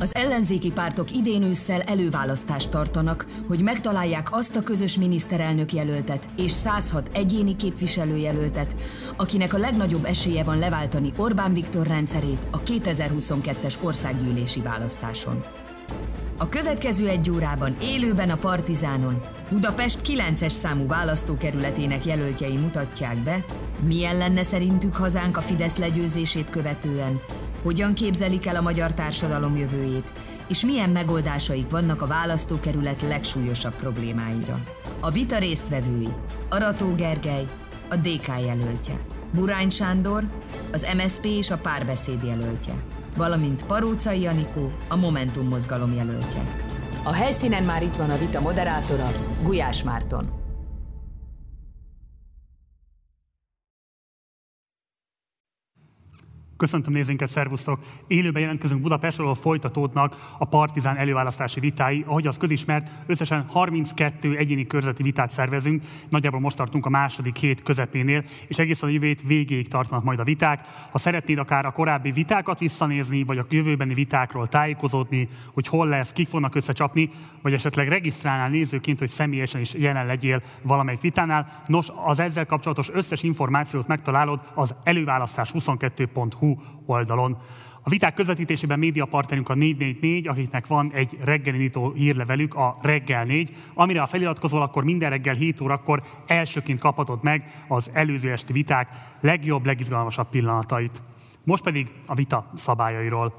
Az ellenzéki pártok idén ősszel előválasztást tartanak, hogy megtalálják azt a közös miniszterelnök jelöltet és 106 egyéni képviselőjelöltet, akinek a legnagyobb esélye van leváltani Orbán Viktor rendszerét a 2022-es országgyűlési választáson. A következő egy órában élőben a Partizánon Budapest 9-es számú választókerületének jelöltjei mutatják be, milyen lenne szerintük hazánk a Fidesz legyőzését követően, hogyan képzelik el a magyar társadalom jövőjét, és milyen megoldásaik vannak a választókerület legsúlyosabb problémáira. A vita résztvevői Arató Gergely, a DK jelöltje, Burány Sándor, az MSP és a párbeszéd jelöltje, valamint Parócai Anikó, a Momentum mozgalom jelöltje. A helyszínen már itt van a vita moderátora, Gulyás Márton. Köszöntöm nézőinket, szervusztok! Élőben jelentkezünk Budapestről, ahol folytatódnak a partizán előválasztási vitái. Ahogy az közismert, összesen 32 egyéni körzeti vitát szervezünk. Nagyjából most tartunk a második hét közepénél, és egészen a jövő végéig tartanak majd a viták. Ha szeretnéd akár a korábbi vitákat visszanézni, vagy a jövőbeni vitákról tájékozódni, hogy hol lesz, kik fognak összecsapni, vagy esetleg regisztrálnál nézőként, hogy személyesen is jelen legyél valamelyik vitánál. Nos, az ezzel kapcsolatos összes információt megtalálod az előválasztás22.hu oldalon. A viták közvetítésében médiapartnerünk a 444, akiknek van egy reggelindító hírlevelük, a Reggel 4, amire a feliratkozol, akkor minden reggel 7 órakor elsőként kaphatod meg az előző esti viták legjobb, legizgalmasabb pillanatait. Most pedig a vita szabályairól.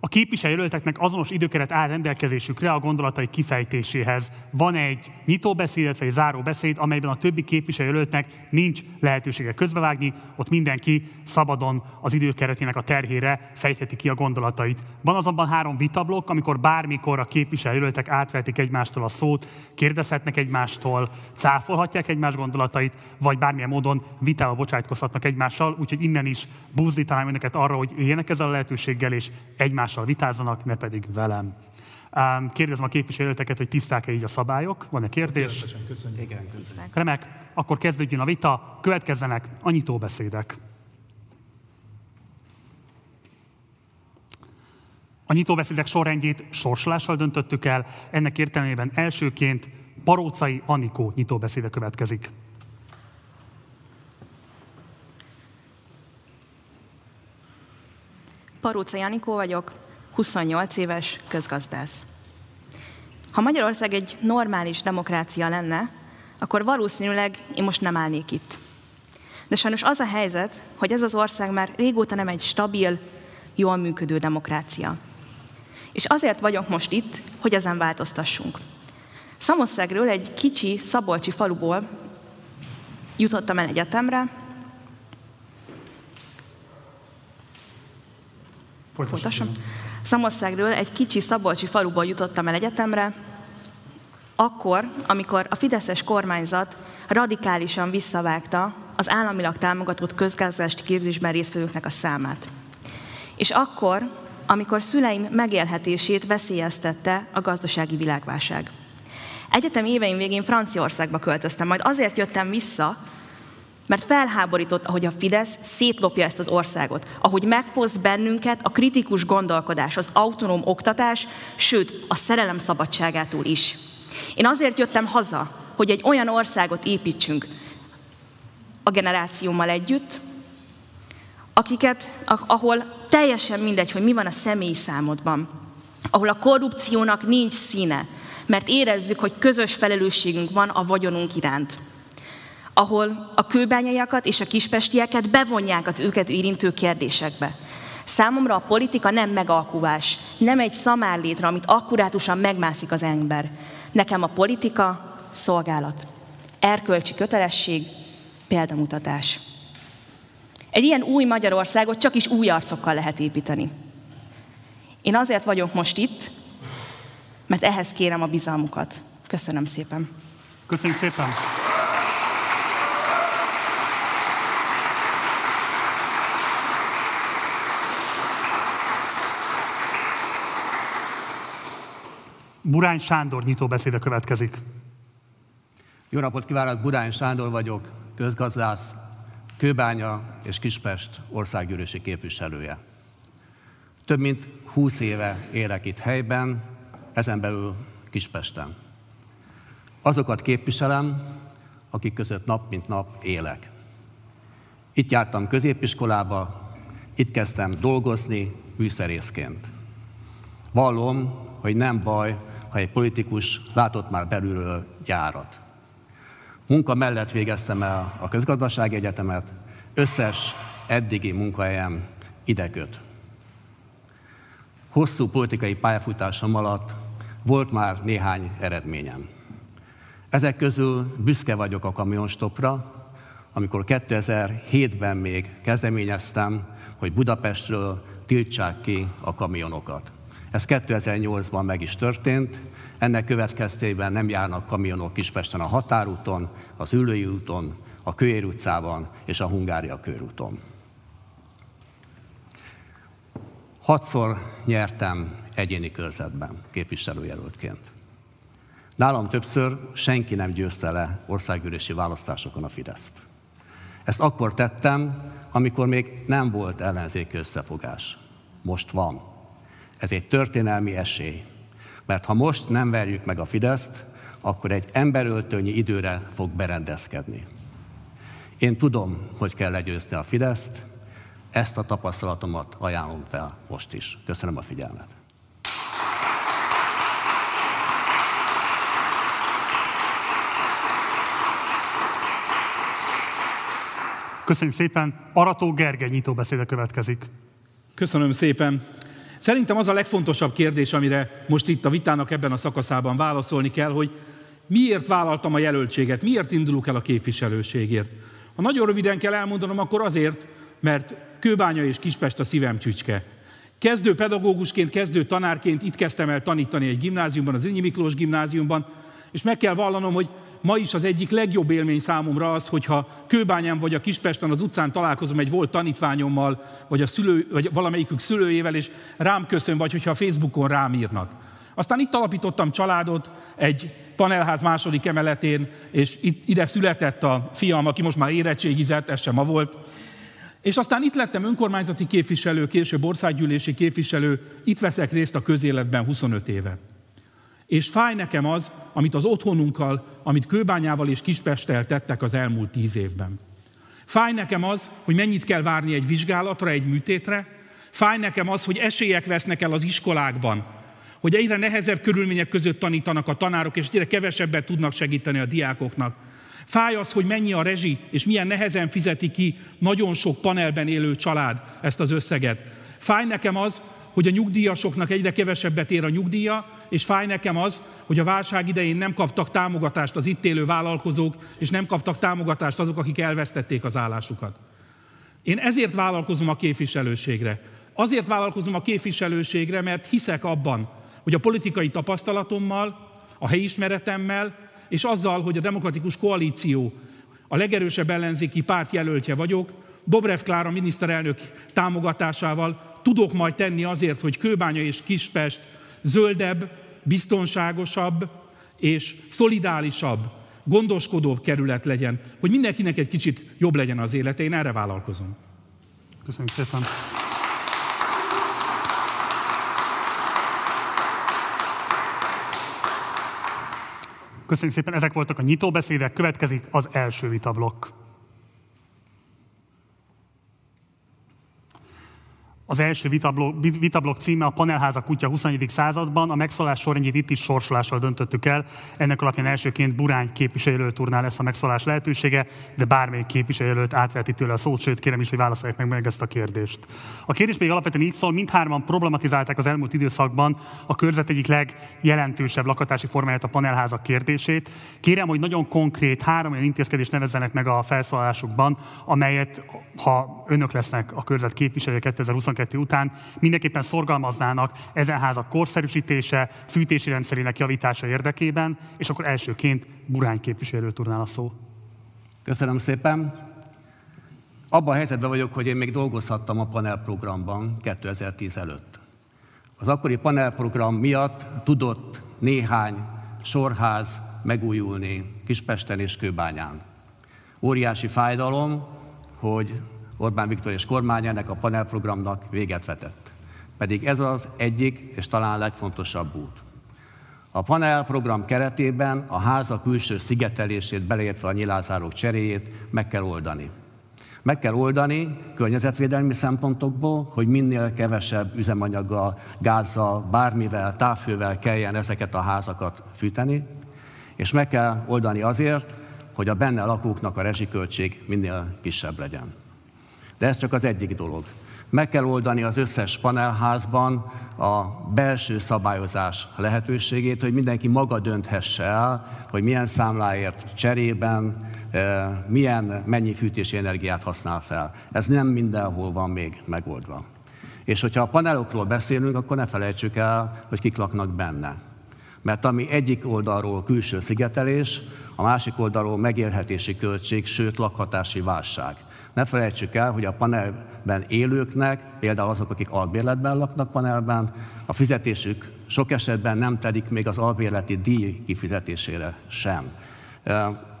A képviselőjelölteknek azonos időkeret áll rendelkezésükre a gondolatai kifejtéséhez. Van egy nyitóbeszéd, illetve egy záróbeszéd, amelyben a többi képviselőjelöltnek nincs lehetősége közbevágni, ott mindenki szabadon az időkeretének a terhére fejtheti ki a gondolatait. Van azonban három vitablokk, amikor bármikor a képviselőjelöltek átvehetik egymástól a szót, kérdezhetnek egymástól, cáfolhatják egymás gondolatait, vagy bármilyen módon vitába bocsájtkozhatnak egymással, úgyhogy innen is buzdítanám önöket arra, hogy éljenek ezzel a lehetőséggel, és egymás egymással vitázzanak, ne pedig velem. Kérdezem a képviselőteket, hogy tiszták-e így a szabályok? Van-e kérdés? köszönjük. Igen, köszönjük. Remek, akkor kezdődjön a vita, következzenek a nyitóbeszédek. A nyitóbeszédek sorrendjét sorsolással döntöttük el, ennek értelmében elsőként Parócai Anikó nyitóbeszéde következik. Paróca Janikó vagyok, 28 éves közgazdász. Ha Magyarország egy normális demokrácia lenne, akkor valószínűleg én most nem állnék itt. De sajnos az a helyzet, hogy ez az ország már régóta nem egy stabil, jól működő demokrácia. És azért vagyok most itt, hogy ezen változtassunk. Szamosszegről egy kicsi szabolcsi faluból jutottam el egyetemre, Folytassam. Szamosszegről egy kicsi szabolcsi faluból jutottam el egyetemre, akkor, amikor a Fideszes kormányzat radikálisan visszavágta az államilag támogatott közgazdási képzésben résztvevőknek a számát. És akkor, amikor szüleim megélhetését veszélyeztette a gazdasági világválság. Egyetem éveim végén Franciaországba költöztem, majd azért jöttem vissza, mert felháborított, ahogy a Fidesz szétlopja ezt az országot, ahogy megfoszt bennünket a kritikus gondolkodás, az autonóm oktatás, sőt, a szerelem szabadságától is. Én azért jöttem haza, hogy egy olyan országot építsünk a generációmmal együtt, akiket, ahol teljesen mindegy, hogy mi van a személyi számodban, ahol a korrupciónak nincs színe, mert érezzük, hogy közös felelősségünk van a vagyonunk iránt ahol a kőbányaiakat és a kispestieket bevonják az őket érintő kérdésekbe. Számomra a politika nem megalkuvás, nem egy szamárlétre, amit akkurátusan megmászik az ember. Nekem a politika szolgálat, erkölcsi kötelesség, példamutatás. Egy ilyen új Magyarországot csak is új arcokkal lehet építeni. Én azért vagyok most itt, mert ehhez kérem a bizalmukat. Köszönöm szépen. Köszönjük szépen. Burány Sándor nyitóbeszéde következik. Jó napot kívánok, Burány Sándor vagyok, közgazdász, Kőbánya és Kispest országgyűlési képviselője. Több mint 20 éve élek itt helyben, ezen belül Kispesten. Azokat képviselem, akik között nap mint nap élek. Itt jártam középiskolába, itt kezdtem dolgozni műszerészként. Vallom, hogy nem baj, ha egy politikus látott már belülről gyárat. Munka mellett végeztem el a közgazdasági egyetemet, összes eddigi munkahelyem ide köt. Hosszú politikai pályafutásom alatt volt már néhány eredményem. Ezek közül büszke vagyok a kamionstopra, amikor 2007-ben még kezdeményeztem, hogy Budapestről tiltsák ki a kamionokat. Ez 2008-ban meg is történt, ennek következtében nem járnak kamionok Kispesten a határúton, az Ülői úton, a Kőér utcában és a Hungária körúton. Hatszor nyertem egyéni körzetben képviselőjelöltként. Nálam többször senki nem győzte le országgyűlési választásokon a Fideszt. Ezt akkor tettem, amikor még nem volt ellenzéki összefogás. Most van. Ez egy történelmi esély. Mert ha most nem verjük meg a Fideszt, akkor egy emberöltőnyi időre fog berendezkedni. Én tudom, hogy kell legyőzni a Fideszt, ezt a tapasztalatomat ajánlom fel most is. Köszönöm a figyelmet. Köszönjük szépen. Arató Gergely nyitó beszéde következik. Köszönöm szépen. Szerintem az a legfontosabb kérdés, amire most itt a vitának ebben a szakaszában válaszolni kell, hogy miért vállaltam a jelöltséget, miért indulok el a képviselőségért. Ha nagyon röviden kell elmondanom, akkor azért, mert Kőbánya és Kispest a szívem csücske. Kezdő pedagógusként, kezdő tanárként itt kezdtem el tanítani egy gimnáziumban, az Ünyi Miklós gimnáziumban, és meg kell vallanom, hogy ma is az egyik legjobb élmény számomra az, hogyha Kőbányán vagy a Kispesten az utcán találkozom egy volt tanítványommal, vagy, a szülő, vagy valamelyikük szülőjével, és rám köszön, vagy hogyha a Facebookon rám írnak. Aztán itt alapítottam családot egy panelház második emeletén, és itt, ide született a fiam, aki most már érettségizett, ez sem ma volt. És aztán itt lettem önkormányzati képviselő, később országgyűlési képviselő, itt veszek részt a közéletben 25 éve. És fáj nekem az, amit az otthonunkkal, amit Kőbányával és Kispesttel tettek az elmúlt tíz évben. Fáj nekem az, hogy mennyit kell várni egy vizsgálatra, egy műtétre. Fáj nekem az, hogy esélyek vesznek el az iskolákban, hogy egyre nehezebb körülmények között tanítanak a tanárok, és egyre kevesebbet tudnak segíteni a diákoknak. Fáj az, hogy mennyi a rezsi, és milyen nehezen fizeti ki nagyon sok panelben élő család ezt az összeget. Fáj nekem az, hogy a nyugdíjasoknak egyre kevesebbet ér a nyugdíja, és fáj nekem az, hogy a válság idején nem kaptak támogatást az itt élő vállalkozók, és nem kaptak támogatást azok, akik elvesztették az állásukat. Én ezért vállalkozom a képviselőségre. Azért vállalkozom a képviselőségre, mert hiszek abban, hogy a politikai tapasztalatommal, a helyismeretemmel, és azzal, hogy a demokratikus koalíció a legerősebb ellenzéki párt jelöltje vagyok, Dobrev Klára miniszterelnök támogatásával tudok majd tenni azért, hogy Kőbánya és Kispest zöldebb, biztonságosabb és szolidálisabb, gondoskodóbb kerület legyen, hogy mindenkinek egy kicsit jobb legyen az élete. Én erre vállalkozom. Köszönjük szépen. Köszönjük szépen, ezek voltak a nyitóbeszédek, következik az első vitablokk. Az első vitablok, vitablok címe a Panelháza kutya 21. században. A megszólás sorrendjét itt is sorsolással döntöttük el. Ennek alapján elsőként Burány képviselőjelölt úrnál lesz a megszólás lehetősége, de bármelyik képviselőjelölt átveti tőle a szót, sőt kérem is, hogy válaszolják meg, meg ezt a kérdést. A kérdés még alapvetően így szól, mindhárman problematizálták az elmúlt időszakban a körzet egyik legjelentősebb lakatási formáját, a panelházak kérdését. Kérem, hogy nagyon konkrét három olyan intézkedést nevezzenek meg a felszólásukban, amelyet, ha önök lesznek a körzet képviselője 2020 2022 után mindenképpen szorgalmaznának ezen házak korszerűsítése, fűtési rendszerének javítása érdekében, és akkor elsőként Burány képviselő turnál a szó. Köszönöm szépen. Abban a helyzetben vagyok, hogy én még dolgozhattam a panelprogramban 2010 előtt. Az akkori panelprogram miatt tudott néhány sorház megújulni Kispesten és Kőbányán. Óriási fájdalom, hogy Orbán Viktor és kormány ennek a panelprogramnak véget vetett. Pedig ez az egyik és talán legfontosabb út. A panel program keretében a háza külső szigetelését, beleértve a nyilázárók cseréjét meg kell oldani. Meg kell oldani környezetvédelmi szempontokból, hogy minél kevesebb üzemanyaggal, gázzal, bármivel, távfővel kelljen ezeket a házakat fűteni, és meg kell oldani azért, hogy a benne lakóknak a rezsiköltség minél kisebb legyen. De ez csak az egyik dolog. Meg kell oldani az összes panelházban a belső szabályozás lehetőségét, hogy mindenki maga dönthesse el, hogy milyen számláért cserében, eh, milyen mennyi fűtési energiát használ fel. Ez nem mindenhol van még megoldva. És hogyha a panelokról beszélünk, akkor ne felejtsük el, hogy kik laknak benne. Mert ami egyik oldalról külső szigetelés, a másik oldalról megélhetési költség, sőt lakhatási válság. Ne felejtsük el, hogy a panelben élőknek, például azok, akik albérletben laknak panelben, a fizetésük sok esetben nem telik még az albérleti díj kifizetésére sem.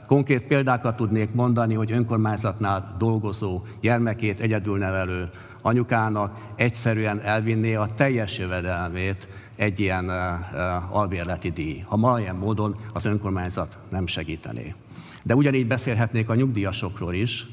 Konkrét példákat tudnék mondani, hogy önkormányzatnál dolgozó, gyermekét egyedül nevelő anyukának egyszerűen elvinné a teljes jövedelmét egy ilyen albérleti díj, ha ma ilyen módon az önkormányzat nem segítené. De ugyanígy beszélhetnék a nyugdíjasokról is,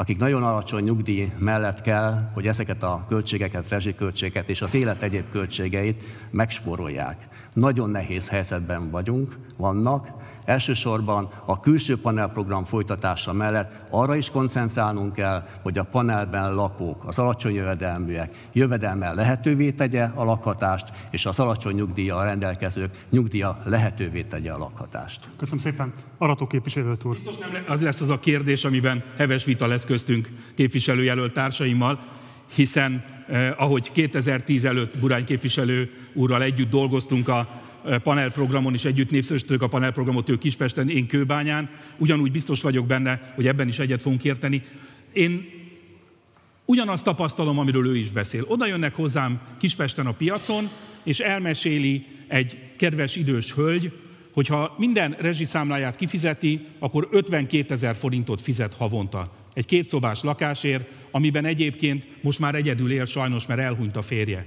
akik nagyon alacsony nyugdíj mellett kell, hogy ezeket a költségeket, rezsiköltségeket és az élet egyéb költségeit megspórolják. Nagyon nehéz helyzetben vagyunk, vannak, Elsősorban a külső panelprogram folytatása mellett arra is koncentrálnunk kell, hogy a panelben lakók, az alacsony jövedelműek jövedelmel lehetővé tegye a lakhatást, és az alacsony nyugdíjjal rendelkezők nyugdíja lehetővé tegye a lakhatást. Köszönöm szépen. Arató képviselőt úr. Biztos nem az lesz az a kérdés, amiben heves vita lesz köztünk képviselőjelölt társaimmal, hiszen eh, ahogy 2010 előtt Burány képviselő úrral együtt dolgoztunk a panelprogramon is együtt népszerűsítők a panelprogramot, ő Kispesten, én Kőbányán. Ugyanúgy biztos vagyok benne, hogy ebben is egyet fogunk érteni. Én ugyanazt tapasztalom, amiről ő is beszél. Oda jönnek hozzám Kispesten a piacon, és elmeséli egy kedves idős hölgy, hogyha minden rezsiszámláját kifizeti, akkor 52 ezer forintot fizet havonta. Egy kétszobás lakásért, amiben egyébként most már egyedül él sajnos, mert elhunyt a férje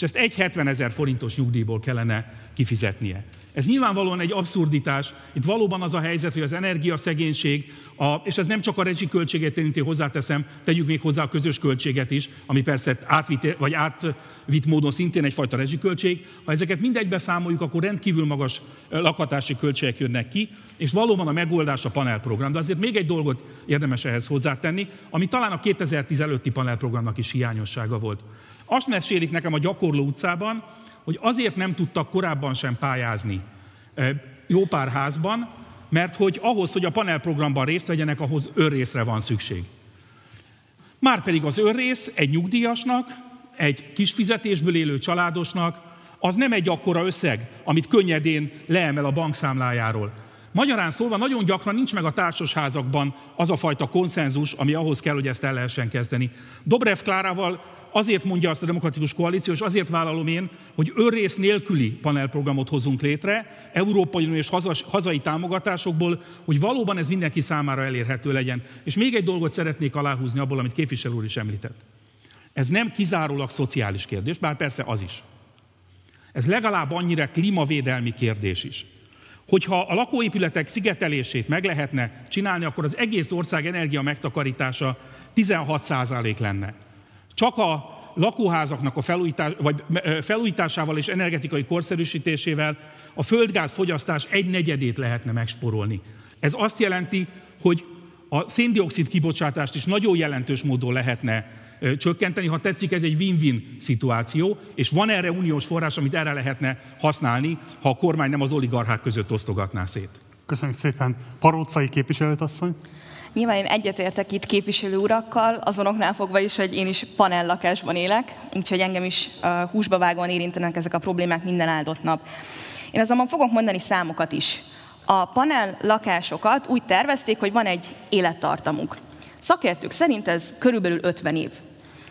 és ezt egy 70 ezer forintos nyugdíjból kellene kifizetnie. Ez nyilvánvalóan egy abszurditás. Itt valóban az a helyzet, hogy az energiaszegénység, a, és ez nem csak a költséget érinti, hozzáteszem, tegyük még hozzá a közös költséget is, ami persze átvitt, vagy átvitt módon szintén egyfajta rezsiköltség. Ha ezeket mindegybe számoljuk, akkor rendkívül magas lakhatási költségek jönnek ki, és valóban a megoldás a panelprogram. De azért még egy dolgot érdemes ehhez hozzátenni, ami talán a 2010 előtti panelprogramnak is hiányossága volt. Azt mesélik nekem a gyakorló utcában, hogy azért nem tudtak korábban sem pályázni jó pár házban, mert hogy ahhoz, hogy a panelprogramban részt vegyenek, ahhoz önrészre van szükség. Márpedig az önrész egy nyugdíjasnak, egy kis fizetésből élő családosnak, az nem egy akkora összeg, amit könnyedén leemel a bankszámlájáról. Magyarán szólva nagyon gyakran nincs meg a társasházakban az a fajta konszenzus, ami ahhoz kell, hogy ezt el lehessen kezdeni. Dobrev Klárával azért mondja azt a demokratikus koalíció, és azért vállalom én, hogy önrész nélküli panelprogramot hozunk létre, Európai Unió és hazai támogatásokból, hogy valóban ez mindenki számára elérhető legyen. És még egy dolgot szeretnék aláhúzni abból, amit képviselő úr is említett. Ez nem kizárólag szociális kérdés, bár persze az is. Ez legalább annyira klímavédelmi kérdés is. Hogyha a lakóépületek szigetelését meg lehetne csinálni, akkor az egész ország energia megtakarítása 16% lenne. Csak a lakóházaknak a felújítás, vagy felújításával és energetikai korszerűsítésével a földgáz fogyasztás egy negyedét lehetne megsporolni. Ez azt jelenti, hogy a széndiokszid kibocsátást is nagyon jelentős módon lehetne csökkenteni. Ha tetszik, ez egy win-win szituáció, és van erre uniós forrás, amit erre lehetne használni, ha a kormány nem az oligarchák között osztogatná szét. Köszönjük szépen. Parócai képviselőtasszony. Nyilván én egyetértek itt képviselő urakkal, azonoknál fogva is, hogy én is panellakásban élek, úgyhogy engem is uh, húsba vágóan érintenek ezek a problémák minden áldott nap. Én azonban fogok mondani számokat is. A panel lakásokat úgy tervezték, hogy van egy élettartamuk. Szakértők szerint ez körülbelül 50 év.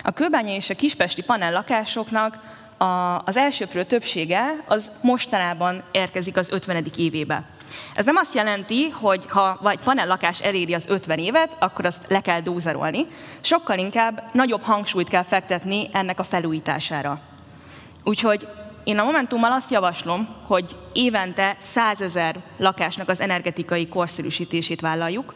A kőbányai és a kispesti panel lakásoknak a, az elsőprő többsége az mostanában érkezik az 50. évébe. Ez nem azt jelenti, hogy ha vagy panellakás eléri az 50 évet, akkor azt le kell dózerolni. Sokkal inkább nagyobb hangsúlyt kell fektetni ennek a felújítására. Úgyhogy én a Momentummal azt javaslom, hogy évente 100 ezer lakásnak az energetikai korszerűsítését vállaljuk,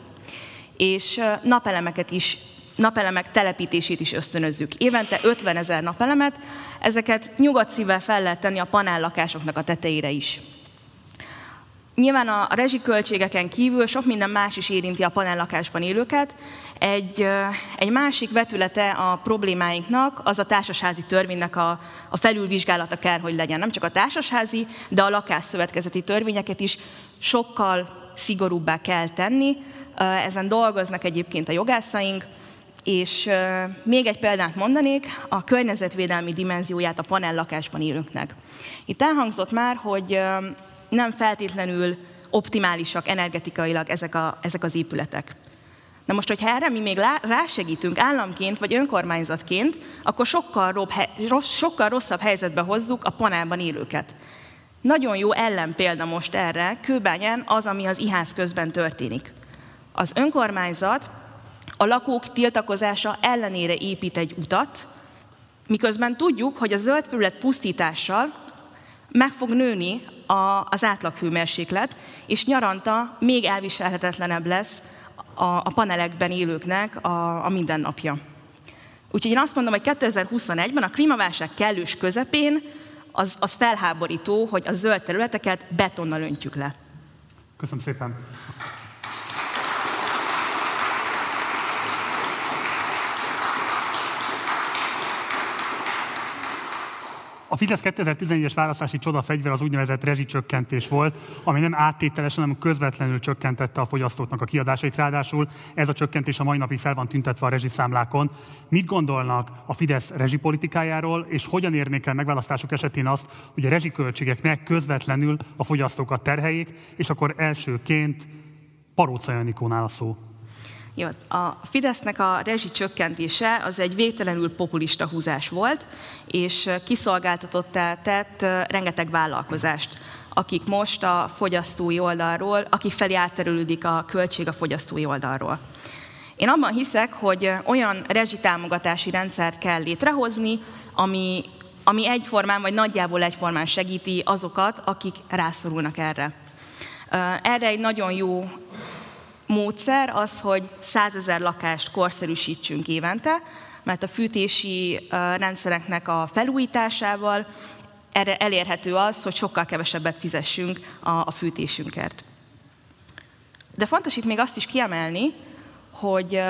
és napelemeket is napelemek telepítését is ösztönözzük. Évente 50 ezer napelemet, ezeket nyugodt szívvel fel lehet tenni a panellakásoknak a tetejére is. Nyilván a rezsiköltségeken kívül sok minden más is érinti a panellakásban élőket. Egy, egy másik vetülete a problémáinknak az a társasházi törvénynek a, a felülvizsgálata kell, hogy legyen. Nem csak a társasházi, de a lakásszövetkezeti törvényeket is sokkal szigorúbbá kell tenni. Ezen dolgoznak egyébként a jogászaink, és még egy példát mondanék, a környezetvédelmi dimenzióját a panellakásban élőknek. Itt elhangzott már, hogy nem feltétlenül optimálisak energetikailag ezek, a, ezek az épületek. Na most, hogyha erre mi még rásegítünk államként vagy önkormányzatként, akkor sokkal, robb, sokkal rosszabb helyzetbe hozzuk a panelban élőket. Nagyon jó ellenpélda most erre, Kőbányen az, ami az IHÁZ közben történik. Az önkormányzat a lakók tiltakozása ellenére épít egy utat, miközben tudjuk, hogy a zöld felület pusztítással meg fog nőni a, az átlaghőmérséklet, és nyaranta még elviselhetetlenebb lesz a, a panelekben élőknek a, a mindennapja. Úgyhogy én azt mondom, hogy 2021-ben a klímaválság kellős közepén az, az felháborító, hogy a zöld területeket betonnal öntjük le. Köszönöm szépen. A Fidesz 2011-es választási csodafegyver az úgynevezett rezsicsökkentés volt, ami nem áttételesen, hanem közvetlenül csökkentette a fogyasztóknak a kiadásait. Ráadásul ez a csökkentés a mai napig fel van tüntetve a rezsiszámlákon. Mit gondolnak a Fidesz rezsipolitikájáról, és hogyan érnék el megválasztások esetén azt, hogy a rezsiköltségeknek közvetlenül a fogyasztókat terheljék, és akkor elsőként Paróca Janikónál a szó. Jó, a Fidesznek a rezsi csökkentése az egy végtelenül populista húzás volt, és kiszolgáltatottá tett rengeteg vállalkozást, akik most a fogyasztói oldalról, akik felé átterülődik a költség a fogyasztói oldalról. Én abban hiszek, hogy olyan rezsitámogatási rendszert kell létrehozni, ami, ami egyformán vagy nagyjából egyformán segíti azokat, akik rászorulnak erre. Erre egy nagyon jó módszer az, hogy százezer lakást korszerűsítsünk évente, mert a fűtési rendszereknek a felújításával erre elérhető az, hogy sokkal kevesebbet fizessünk a, fűtésünkért. De fontos itt még azt is kiemelni, hogy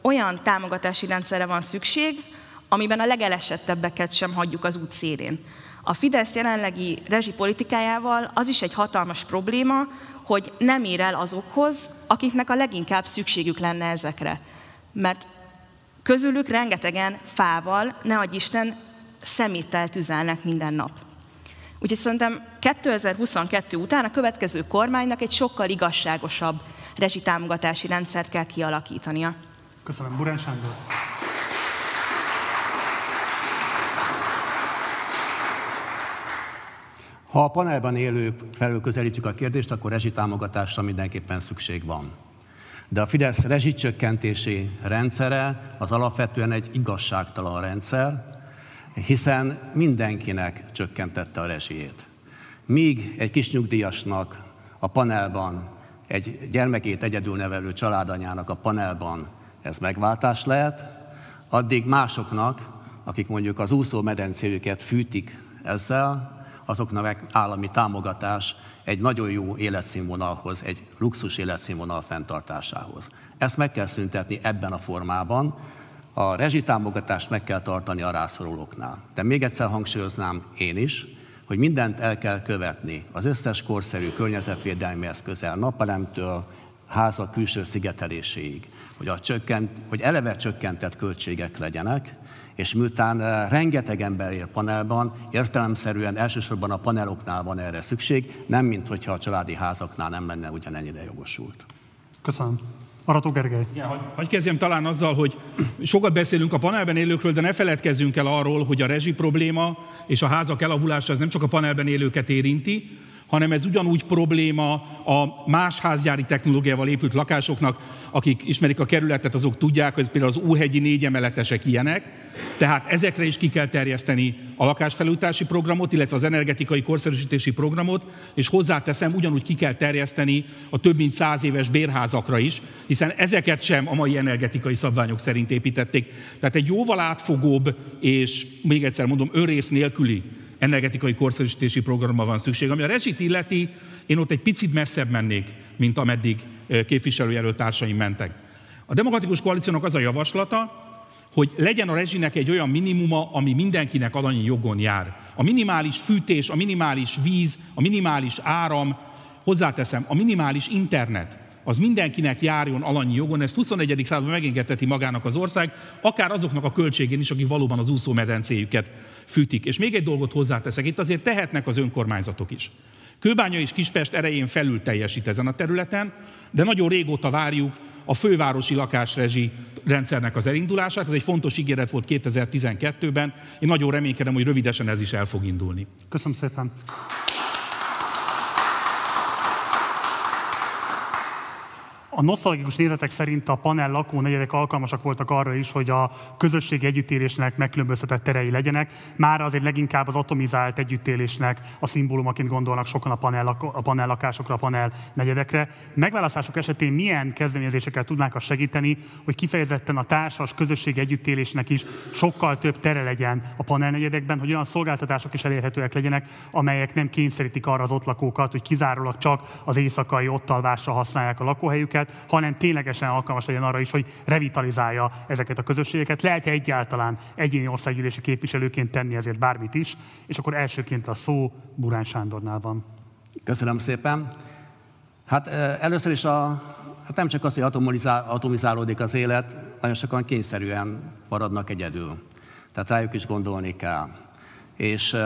olyan támogatási rendszerre van szükség, amiben a legelesettebbeket sem hagyjuk az út szélén. A Fidesz jelenlegi rezsipolitikájával az is egy hatalmas probléma, hogy nem ér el azokhoz, akiknek a leginkább szükségük lenne ezekre. Mert közülük rengetegen fával, ne adj Isten, szeméttel tüzelnek minden nap. Úgyhogy szerintem 2022 után a következő kormánynak egy sokkal igazságosabb rezsitámogatási rendszert kell kialakítania. Köszönöm, Burán Sándor. Ha a panelben élők felől közelítjük a kérdést, akkor rezsitámogatásra mindenképpen szükség van. De a Fidesz rezsicsökkentési rendszere az alapvetően egy igazságtalan rendszer, hiszen mindenkinek csökkentette a rezsijét. Míg egy kis nyugdíjasnak a panelban, egy gyermekét egyedül nevelő családanyának a panelban ez megváltás lehet, addig másoknak, akik mondjuk az úszó medencéjüket fűtik ezzel, azoknak állami támogatás egy nagyon jó életszínvonalhoz, egy luxus életszínvonal fenntartásához. Ezt meg kell szüntetni ebben a formában, a rezsitámogatást meg kell tartani a rászorulóknál. De még egyszer hangsúlyoznám én is, hogy mindent el kell követni, az összes korszerű környezetvédelmi eszközel, napelemtől, házak külső szigeteléséig, hogy, a csökkent, hogy eleve csökkentett költségek legyenek, és miután eh, rengeteg ember ér panelban, értelemszerűen elsősorban a paneloknál van erre szükség, nem mint hogyha a családi házaknál nem lenne ugyanennyire jogosult. Köszönöm. Arató Gergely. Igen, hogy, hogy kezdjem talán azzal, hogy sokat beszélünk a panelben élőkről, de ne feledkezzünk el arról, hogy a rezsi probléma és a házak elavulása az nem csak a panelben élőket érinti, hanem ez ugyanúgy probléma a más házgyári technológiával épült lakásoknak, akik ismerik a kerületet, azok tudják, hogy például az Óhegyi négyemeletesek ilyenek, tehát ezekre is ki kell terjeszteni a lakásfelújítási programot, illetve az energetikai korszerűsítési programot, és hozzáteszem, ugyanúgy ki kell terjeszteni a több mint száz éves bérházakra is, hiszen ezeket sem a mai energetikai szabványok szerint építették. Tehát egy jóval átfogóbb és még egyszer mondom, önrész nélküli energetikai korszerűsítési programra van szükség. Ami a rezsit illeti, én ott egy picit messzebb mennék, mint ameddig képviselőjelölt társaim mentek. A demokratikus koalíciónak az a javaslata, hogy legyen a rezsinek egy olyan minimuma, ami mindenkinek alanyi jogon jár. A minimális fűtés, a minimális víz, a minimális áram, hozzáteszem, a minimális internet, az mindenkinek járjon alanyi jogon, ezt 21. században megengedheti magának az ország, akár azoknak a költségén is, akik valóban az úszómedencéjüket fűtik. És még egy dolgot hozzáteszek, itt azért tehetnek az önkormányzatok is. Kőbánya és Kispest erején felül teljesít ezen a területen, de nagyon régóta várjuk a fővárosi lakásrezsi rendszernek az elindulását. Ez egy fontos ígéret volt 2012-ben. Én nagyon reménykedem, hogy rövidesen ez is el fog indulni. Köszönöm szépen. A nosztalgikus nézetek szerint a panel lakónegyedek alkalmasak voltak arra is, hogy a közösségi együttélésnek megkülönböztetett terei legyenek. Már azért leginkább az atomizált együttélésnek a szimbólumaként gondolnak sokan a panel, a panel lakásokra, a panel negyedekre. Megválasztások esetén milyen kezdeményezésekkel tudnák azt segíteni, hogy kifejezetten a társas közösségi együttélésnek is sokkal több tere legyen a panel negyedekben, hogy olyan szolgáltatások is elérhetőek legyenek, amelyek nem kényszerítik arra az ott lakókat, hogy kizárólag csak az éjszakai ottalvásra használják a lakóhelyüket, közösségeket, hanem ténylegesen alkalmas legyen arra is, hogy revitalizálja ezeket a közösségeket. Lehet -e egyáltalán egyéni országgyűlési képviselőként tenni ezért bármit is, és akkor elsőként a szó Burán Sándornál van. Köszönöm szépen. Hát először is a, hát nem csak az, hogy atomizál, atomizálódik az élet, nagyon sokan kényszerűen maradnak egyedül. Tehát rájuk is gondolni kell. És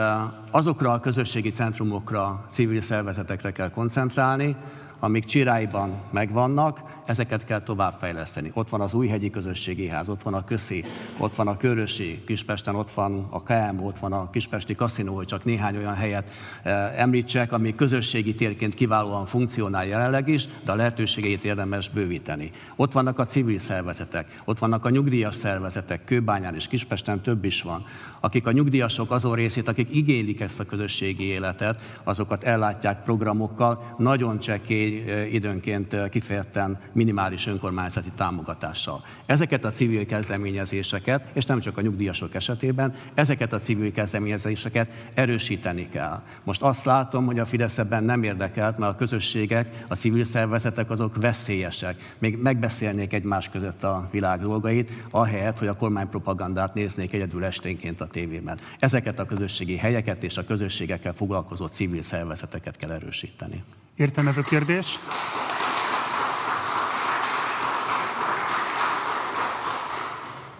azokra a közösségi centrumokra, civil szervezetekre kell koncentrálni, amik Csirályban megvannak, ezeket kell továbbfejleszteni. Ott van az Újhegyi Közösségi Ház, ott van a Köszi, ott van a Körösi, Kispesten ott van a KM, ott van a Kispesti Kaszinó, hogy csak néhány olyan helyet eh, említsek, ami közösségi térként kiválóan funkcionál jelenleg is, de a lehetőségeit érdemes bővíteni. Ott vannak a civil szervezetek, ott vannak a nyugdíjas szervezetek, Kőbányán és Kispesten több is van akik a nyugdíjasok azon részét, akik igénylik ezt a közösségi életet, azokat ellátják programokkal, nagyon csekély időnként kifejezetten minimális önkormányzati támogatással. Ezeket a civil kezdeményezéseket, és nem csak a nyugdíjasok esetében, ezeket a civil kezdeményezéseket erősíteni kell. Most azt látom, hogy a Fidesz ebben nem érdekelt, mert a közösségek, a civil szervezetek azok veszélyesek. Még megbeszélnék egymás között a világ dolgait, ahelyett, hogy a kormánypropagandát néznék egyedül esténként a tévében. Ezeket a közösségi helyeket és a közösségekkel foglalkozó civil szervezeteket kell erősíteni. Értem ez a kérdés.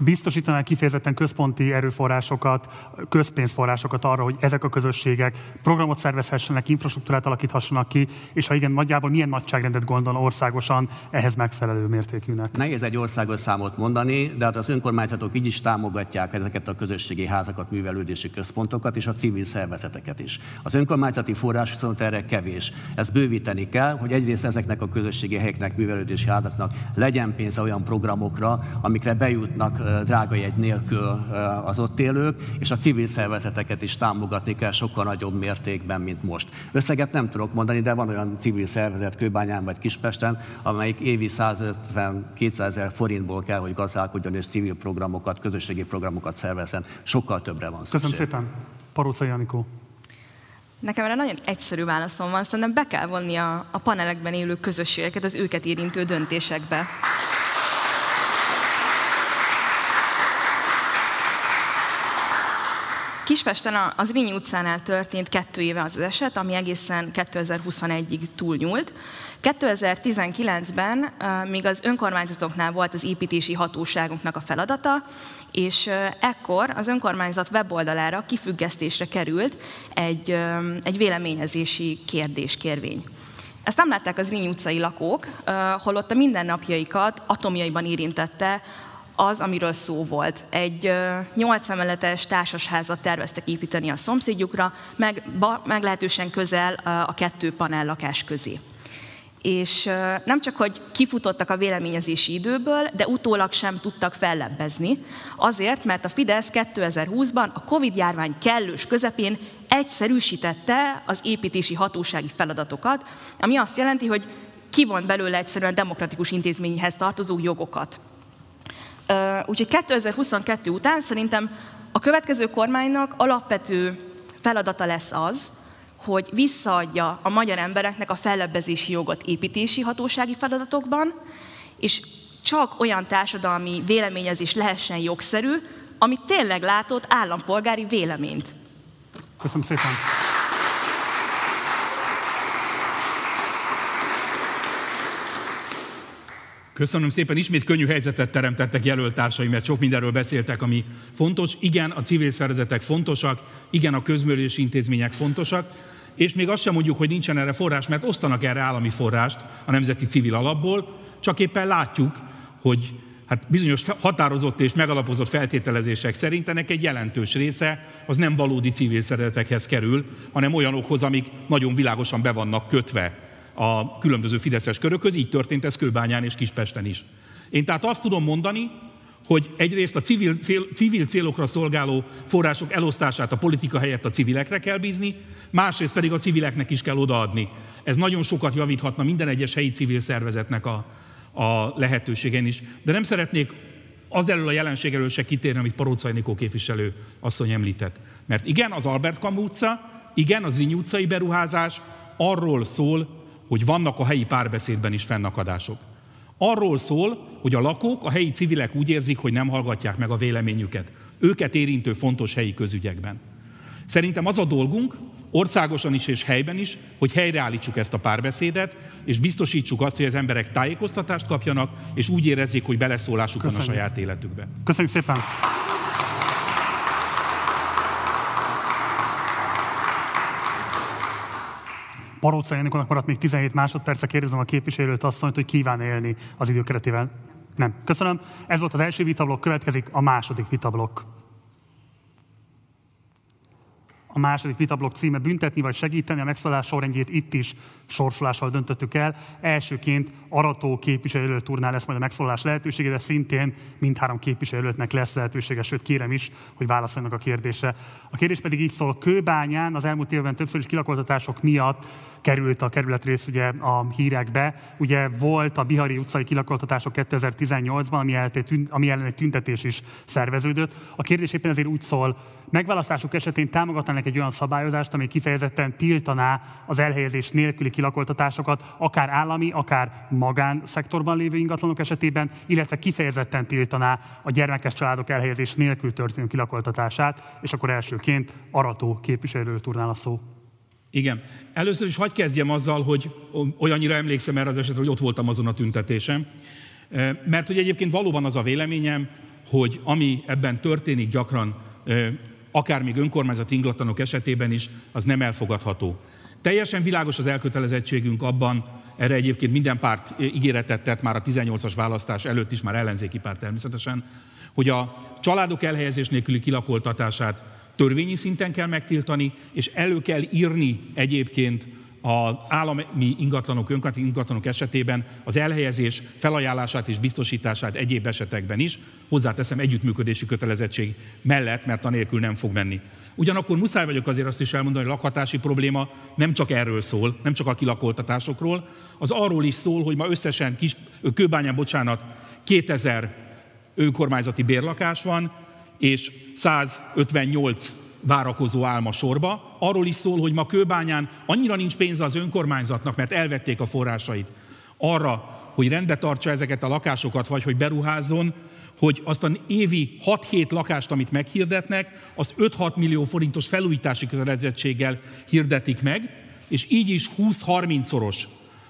Biztosítaná kifejezetten központi erőforrásokat, közpénzforrásokat arra, hogy ezek a közösségek programot szervezhessenek, infrastruktúrát alakíthassanak ki, és ha igen, nagyjából milyen nagyságrendet gondol országosan ehhez megfelelő mértékűnek? Nehéz egy országos számot mondani, de hát az önkormányzatok így is támogatják ezeket a közösségi házakat, művelődési központokat és a civil szervezeteket is. Az önkormányzati forrás viszont erre kevés. Ezt bővíteni kell, hogy egyrészt ezeknek a közösségi helyeknek, művelődési házaknak legyen pénze olyan programokra, amikre bejutnak drága jegy nélkül az ott élők, és a civil szervezeteket is támogatni kell sokkal nagyobb mértékben, mint most. Összeget nem tudok mondani, de van olyan civil szervezet Kőbányán vagy Kispesten, amelyik évi 150-200 ezer forintból kell, hogy gazdálkodjon és civil programokat, közösségi programokat szervezzen. Sokkal többre van szükség. Köszönöm szépen. Paróca Janikó. Nekem erre nagyon egyszerű válaszom van, szerintem be kell vonni a, a panelekben élő közösségeket az őket érintő döntésekbe. Kispesten az Rényi utcánál történt kettő éve az, az eset, ami egészen 2021-ig túlnyúlt. 2019-ben még az önkormányzatoknál volt az építési hatóságoknak a feladata, és ekkor az önkormányzat weboldalára kifüggesztésre került egy, egy véleményezési kérdés, kérvény. Ezt nem látták az Rényi utcai lakók, holott a mindennapjaikat atomjaiban érintette az, amiről szó volt. Egy nyolc emeletes társasházat terveztek építeni a szomszédjukra, meg, ba, meglehetősen közel a kettő panel lakás közé. És nem csak, hogy kifutottak a véleményezési időből, de utólag sem tudtak fellebbezni, azért, mert a Fidesz 2020-ban a Covid-járvány kellős közepén egyszerűsítette az építési hatósági feladatokat, ami azt jelenti, hogy kivont belőle egyszerűen demokratikus intézményhez tartozó jogokat. Úgyhogy 2022 után szerintem a következő kormánynak alapvető feladata lesz az, hogy visszaadja a magyar embereknek a fellebbezési jogot építési hatósági feladatokban, és csak olyan társadalmi véleményezés lehessen jogszerű, ami tényleg látott állampolgári véleményt. Köszönöm szépen! Köszönöm szépen, ismét könnyű helyzetet teremtettek jelöltársaim, mert sok mindenről beszéltek, ami fontos. Igen, a civil szervezetek fontosak, igen, a közművelési intézmények fontosak, és még azt sem mondjuk, hogy nincsen erre forrás, mert osztanak erre állami forrást a Nemzeti Civil Alapból, csak éppen látjuk, hogy hát bizonyos határozott és megalapozott feltételezések szerint ennek egy jelentős része az nem valódi civil szervezetekhez kerül, hanem olyanokhoz, amik nagyon világosan be vannak kötve a különböző fideszes körökhöz, így történt ez Kőbányán és Kispesten is. Én tehát azt tudom mondani, hogy egyrészt a civil, cél, civil célokra szolgáló források elosztását a politika helyett a civilekre kell bízni, másrészt pedig a civileknek is kell odaadni. Ez nagyon sokat javíthatna minden egyes helyi civil szervezetnek a, a lehetőségen is. De nem szeretnék az elől a jelenség elől se kitérni, amit Parócai Nikó képviselő asszony említett. Mert igen, az Albert Kamu utca, igen, az Zinyi utcai beruházás arról szól, hogy vannak a helyi párbeszédben is fennakadások. Arról szól, hogy a lakók, a helyi civilek úgy érzik, hogy nem hallgatják meg a véleményüket. Őket érintő fontos helyi közügyekben. Szerintem az a dolgunk, országosan is és helyben is, hogy helyreállítsuk ezt a párbeszédet, és biztosítsuk azt, hogy az emberek tájékoztatást kapjanak, és úgy érezzék, hogy beleszólásuk van a saját életükbe. Köszönjük szépen! Paróca Janikónak maradt még 17 másodperce, kérdezem a képviselőt asszonyt, hogy kíván élni az időkeretével. Nem. Köszönöm. Ez volt az első vitablok, következik a második vitablok. A második vitablok címe büntetni vagy segíteni a megszállás sorrendjét itt is sorsolással döntöttük el. Elsőként Arató képviselőt turnál lesz majd a megszólalás lehetősége, de szintén mindhárom képviselőtnek lesz lehetősége, sőt kérem is, hogy válaszoljanak a kérdésre. A kérdés pedig így szól, Kőbányán az elmúlt évben többször is kilakoltatások miatt került a kerületrész ugye a hírekbe. Ugye volt a Bihari utcai kilakoltatások 2018-ban, ami, ami ellen egy tüntetés is szerveződött. A kérdés éppen ezért úgy szól, megválasztásuk esetén támogatnának egy olyan szabályozást, ami kifejezetten tiltaná az elhelyezés nélküli kilakoltatásokat, akár állami, akár magánszektorban lévő ingatlanok esetében, illetve kifejezetten tiltaná a gyermekes családok elhelyezés nélkül történő kilakoltatását, és akkor elsőként Arató képviselőről turnál a szó. Igen. Először is hagyd kezdjem azzal, hogy olyannyira emlékszem erre az esetre, hogy ott voltam azon a tüntetésem. Mert hogy egyébként valóban az a véleményem, hogy ami ebben történik gyakran, akár még önkormányzati inglatlanok esetében is, az nem elfogadható. Teljesen világos az elkötelezettségünk abban, erre egyébként minden párt ígéretet tett már a 18-as választás előtt is, már ellenzéki párt természetesen, hogy a családok elhelyezés nélküli kilakoltatását törvényi szinten kell megtiltani, és elő kell írni egyébként az állami ingatlanok, önkormányzati ingatlanok esetében az elhelyezés felajánlását és biztosítását egyéb esetekben is, hozzáteszem együttműködési kötelezettség mellett, mert anélkül nem fog menni. Ugyanakkor muszáj vagyok azért azt is elmondani, hogy a lakhatási probléma nem csak erről szól, nem csak a kilakoltatásokról, az arról is szól, hogy ma összesen kis, kőbányán, bocsánat, 2000 önkormányzati bérlakás van, és 158 várakozó álma sorba. Arról is szól, hogy ma Kőbányán annyira nincs pénze az önkormányzatnak, mert elvették a forrásait arra, hogy rendbe tartsa ezeket a lakásokat, vagy hogy beruházzon, hogy azt a évi 6-7 lakást, amit meghirdetnek, az 5-6 millió forintos felújítási kötelezettséggel hirdetik meg, és így is 20-30 szoros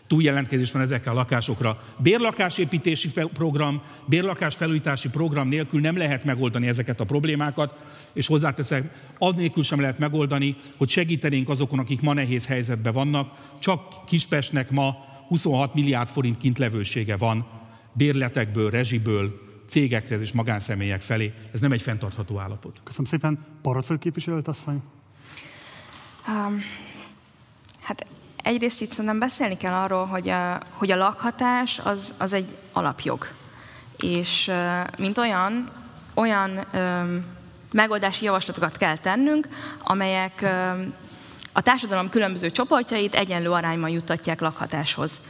túljelentkezés van ezekkel a lakásokra. Bérlakásépítési program, bérlakás felújítási program nélkül nem lehet megoldani ezeket a problémákat, és hozzáteszek, az nélkül sem lehet megoldani, hogy segítenénk azokon, akik ma nehéz helyzetben vannak. Csak Kispestnek ma 26 milliárd forint kintlevősége van bérletekből, rezsiből, cégekhez és magánszemélyek felé. Ez nem egy fenntartható állapot. Köszönöm szépen. Paracol képviselőt asszony. Um, hát egyrészt itt szerintem beszélni kell arról, hogy a, hogy a lakhatás az, az egy alapjog. És mint olyan, olyan um, megoldási javaslatokat kell tennünk, amelyek um, a társadalom különböző csoportjait egyenlő arányban juttatják lakhatáshoz.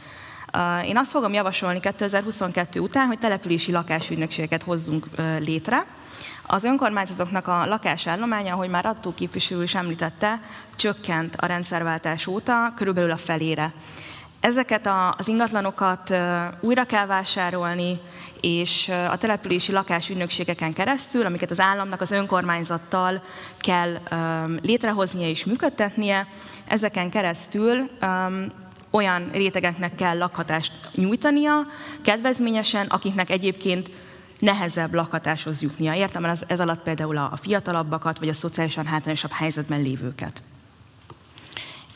Én azt fogom javasolni 2022 után, hogy települési lakásügynökségeket hozzunk létre. Az önkormányzatoknak a lakásállománya, ahogy már Attó képviselő is említette, csökkent a rendszerváltás óta körülbelül a felére. Ezeket az ingatlanokat újra kell vásárolni, és a települési lakásügynökségeken keresztül, amiket az államnak az önkormányzattal kell létrehoznia és működtetnie, ezeken keresztül olyan rétegeknek kell lakhatást nyújtania, kedvezményesen, akiknek egyébként nehezebb lakhatáshoz jutnia. Értem ez, ez alatt például a fiatalabbakat, vagy a szociálisan hátrányosabb helyzetben lévőket.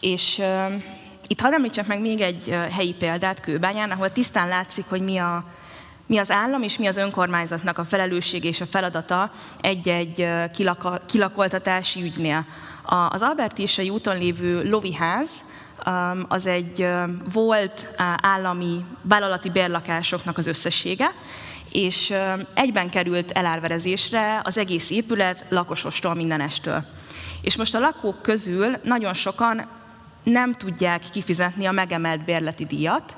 És uh, itt hadd említsek meg még egy helyi példát Kőbányán, ahol tisztán látszik, hogy mi, a, mi az állam és mi az önkormányzatnak a felelősség és a feladata egy-egy uh, kilaka, kilakoltatási ügynél. A, az Albertisai úton lévő loviház, az egy volt állami vállalati bérlakásoknak az összessége, és egyben került elárverezésre az egész épület lakosostól, mindenestől. És most a lakók közül nagyon sokan nem tudják kifizetni a megemelt bérleti díjat.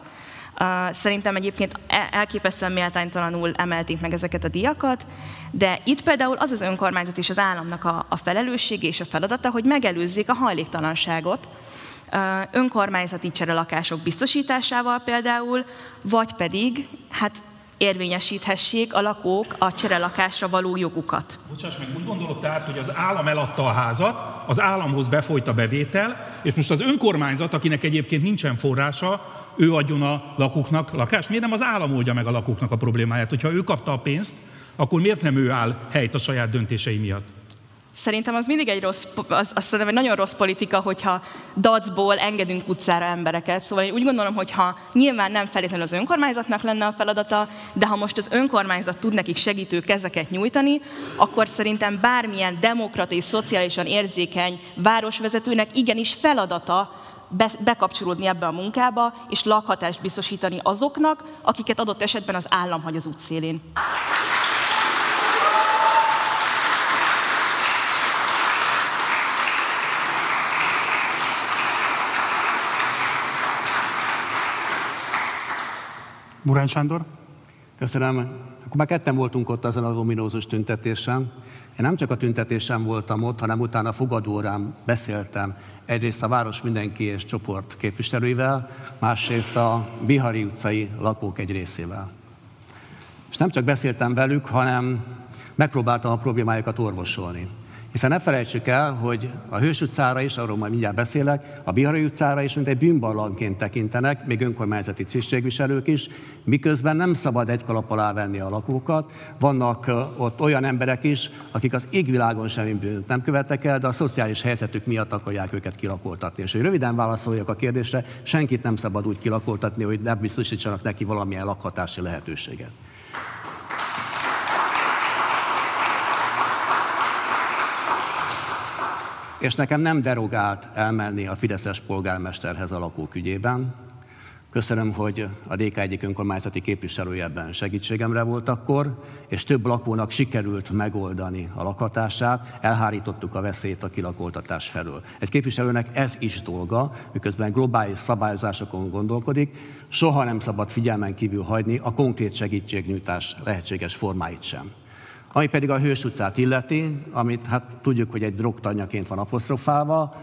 Szerintem egyébként e-, elképesztően méltánytalanul emelték meg ezeket a díjakat, de itt például az az önkormányzat és az államnak a, a felelőssége és a feladata, hogy megelőzzék a hajléktalanságot, önkormányzati cserelakások biztosításával például, vagy pedig hát érvényesíthessék a lakók a cserelakásra való jogukat. Bocsáss meg, úgy gondolod tehát, hogy az állam eladta a házat, az államhoz befolyt a bevétel, és most az önkormányzat, akinek egyébként nincsen forrása, ő adjon a lakóknak lakást. Miért nem az állam oldja meg a lakóknak a problémáját? Hogyha ő kapta a pénzt, akkor miért nem ő áll helyt a saját döntései miatt? Szerintem az mindig egy rossz, az, azt szerintem egy nagyon rossz politika, hogyha dacból engedünk utcára embereket. Szóval én úgy gondolom, hogy ha nyilván nem feltétlenül az önkormányzatnak lenne a feladata, de ha most az önkormányzat tud nekik segítő kezeket nyújtani, akkor szerintem bármilyen demokrata és szociálisan érzékeny városvezetőnek igenis feladata be, bekapcsolódni ebbe a munkába, és lakhatást biztosítani azoknak, akiket adott esetben az állam hagy az útszélén. Murán Sándor. Köszönöm. Akkor már ketten voltunk ott azon az ominózus tüntetésen. Én nem csak a tüntetésen voltam ott, hanem utána fogadórán beszéltem egyrészt a város mindenki és csoport képviselőivel, másrészt a Bihari utcai lakók egy részével. És nem csak beszéltem velük, hanem megpróbáltam a problémájukat orvosolni. Hiszen ne felejtsük el, hogy a Hős utcára is, arról majd mindjárt beszélek, a Bihari utcára is, mint egy bűnbarlangként tekintenek, még önkormányzati tisztségviselők is, miközben nem szabad egy kalap alá venni a lakókat. Vannak ott olyan emberek is, akik az égvilágon semmi bűnt nem követek el, de a szociális helyzetük miatt akarják őket kilakoltatni. És hogy röviden válaszoljak a kérdésre, senkit nem szabad úgy kilakoltatni, hogy ne biztosítsanak neki valamilyen lakhatási lehetőséget. És nekem nem derogált elmenni a Fideszes polgármesterhez a lakók ügyében. Köszönöm, hogy a DK egyik önkormányzati képviselője ebben segítségemre volt akkor, és több lakónak sikerült megoldani a lakhatását, elhárítottuk a veszélyt a kilakoltatás felől. Egy képviselőnek ez is dolga, miközben globális szabályozásokon gondolkodik, soha nem szabad figyelmen kívül hagyni a konkrét segítségnyújtás lehetséges formáit sem. Ami pedig a Hős utcát illeti, amit hát tudjuk, hogy egy drogtanyaként van apostrofálva,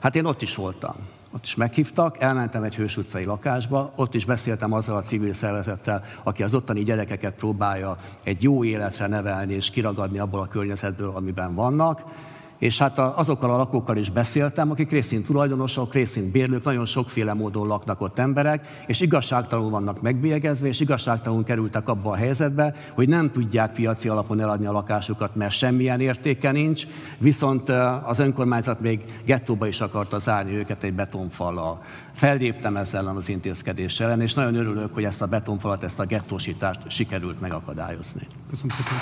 hát én ott is voltam. Ott is meghívtak, elmentem egy Hős utcai lakásba, ott is beszéltem azzal a civil szervezettel, aki az ottani gyerekeket próbálja egy jó életre nevelni és kiragadni abból a környezetből, amiben vannak, és hát azokkal a lakókkal is beszéltem, akik részint tulajdonosok, részint bérlők, nagyon sokféle módon laknak ott emberek, és igazságtalanul vannak megbélyegezve, és igazságtalanul kerültek abba a helyzetbe, hogy nem tudják piaci alapon eladni a lakásukat, mert semmilyen értéke nincs, viszont az önkormányzat még gettóba is akarta zárni őket egy betonfallal. Felléptem ezzel ellen az intézkedéssel ellen, és nagyon örülök, hogy ezt a betonfalat, ezt a gettósítást sikerült megakadályozni. Köszönöm szépen.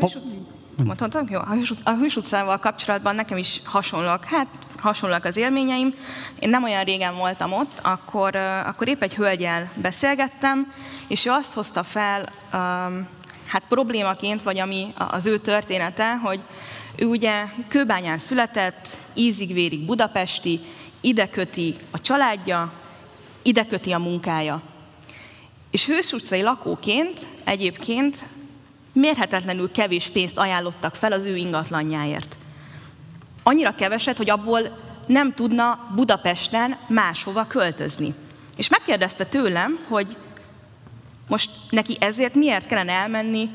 A mondhatom, jó? A hős, a hős utcával kapcsolatban nekem is hasonlóak, hát hasonlóak az élményeim. Én nem olyan régen voltam ott, akkor, akkor épp egy hölgyel beszélgettem, és ő azt hozta fel, hát problémaként, vagy ami az ő története, hogy ő ugye Kőbányán született, ízig-vérig budapesti, ide köti a családja, ide köti a munkája. És Hős utcai lakóként egyébként mérhetetlenül kevés pénzt ajánlottak fel az ő ingatlanjáért. Annyira keveset, hogy abból nem tudna Budapesten máshova költözni. És megkérdezte tőlem, hogy most neki ezért miért kellene elmenni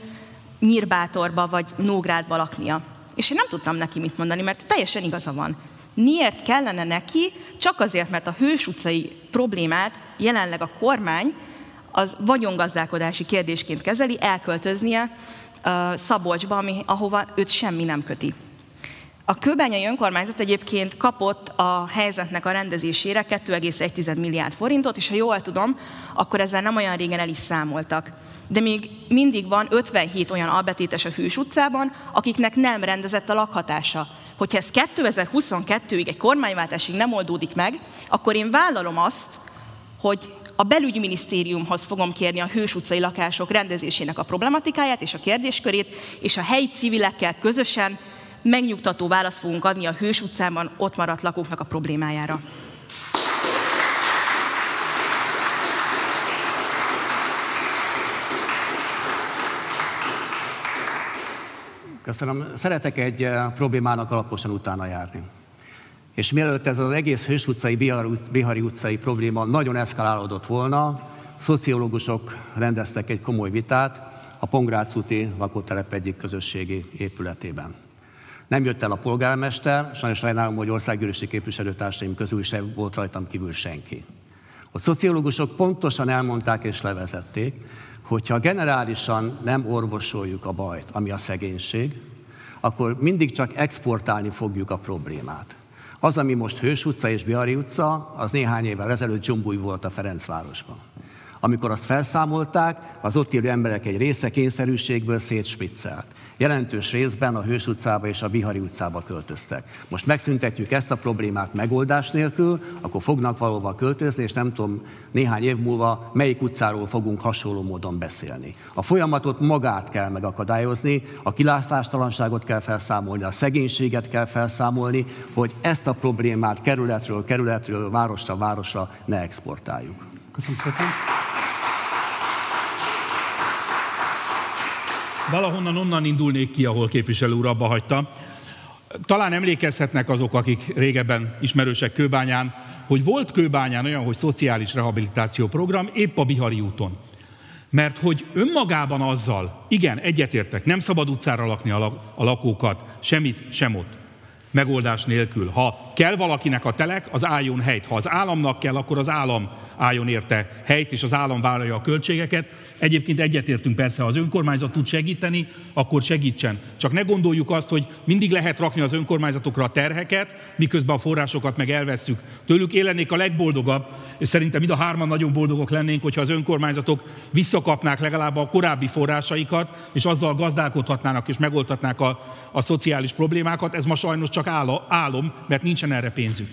Nyírbátorba vagy Nógrádba laknia. És én nem tudtam neki mit mondani, mert teljesen igaza van. Miért kellene neki, csak azért, mert a Hős utcai problémát jelenleg a kormány az vagyongazdálkodási kérdésként kezeli, elköltöznie Szabolcsba, ami, ahova őt semmi nem köti. A kőbányai önkormányzat egyébként kapott a helyzetnek a rendezésére 2,1 milliárd forintot, és ha jól tudom, akkor ezzel nem olyan régen el is számoltak. De még mindig van 57 olyan albetétes a Hűs utcában, akiknek nem rendezett a lakhatása. Hogyha ez 2022-ig egy kormányváltásig nem oldódik meg, akkor én vállalom azt, hogy a belügyminisztériumhoz fogom kérni a Hős utcai lakások rendezésének a problematikáját és a kérdéskörét, és a helyi civilekkel közösen megnyugtató választ fogunk adni a Hős utcában ott maradt lakóknak a problémájára. Köszönöm. Szeretek egy eh, problémának alaposan utána járni. És mielőtt ez az egész Hős utcai, Bihari utcai probléma nagyon eszkalálódott volna, szociológusok rendeztek egy komoly vitát a Pongrác úti lakótelep egyik közösségi épületében. Nem jött el a polgármester, sajnos sajnálom, hogy országgyűlési képviselőtársaim közül sem volt rajtam kívül senki. A szociológusok pontosan elmondták és levezették, hogyha generálisan nem orvosoljuk a bajt, ami a szegénység, akkor mindig csak exportálni fogjuk a problémát. Az, ami most Hős utca és Bihari utca, az néhány évvel ezelőtt Dzsumbúj volt a Ferencvárosban. Amikor azt felszámolták, az ott élő emberek egy része kényszerűségből szétspiccelt. Jelentős részben a Hős utcába és a Bihari utcába költöztek. Most megszüntetjük ezt a problémát megoldás nélkül, akkor fognak valóban költözni, és nem tudom, néhány év múlva melyik utcáról fogunk hasonló módon beszélni. A folyamatot magát kell megakadályozni, a kilátástalanságot kell felszámolni, a szegénységet kell felszámolni, hogy ezt a problémát kerületről kerületről, városra városra ne exportáljuk. Köszönöm szépen. Valahonnan onnan indulnék ki, ahol képviselő úr abba hagyta. Talán emlékezhetnek azok, akik régebben ismerősek Kőbányán, hogy volt Kőbányán olyan, hogy szociális rehabilitáció program épp a Bihari úton. Mert hogy önmagában azzal, igen, egyetértek, nem szabad utcára lakni a lakókat, semmit, sem ott megoldás nélkül. Ha kell valakinek a telek, az álljon helyt. Ha az államnak kell, akkor az állam álljon érte helyt, és az állam vállalja a költségeket. Egyébként egyetértünk persze, ha az önkormányzat tud segíteni, akkor segítsen. Csak ne gondoljuk azt, hogy mindig lehet rakni az önkormányzatokra a terheket, miközben a forrásokat meg elvesszük. Tőlük én lennék a legboldogabb, és szerintem mind a hárman nagyon boldogok lennénk, hogyha az önkormányzatok visszakapnák legalább a korábbi forrásaikat, és azzal gazdálkodhatnának és megoldhatnák a, a szociális problémákat. Ez ma sajnos csak álom, mert nincsen erre pénzük.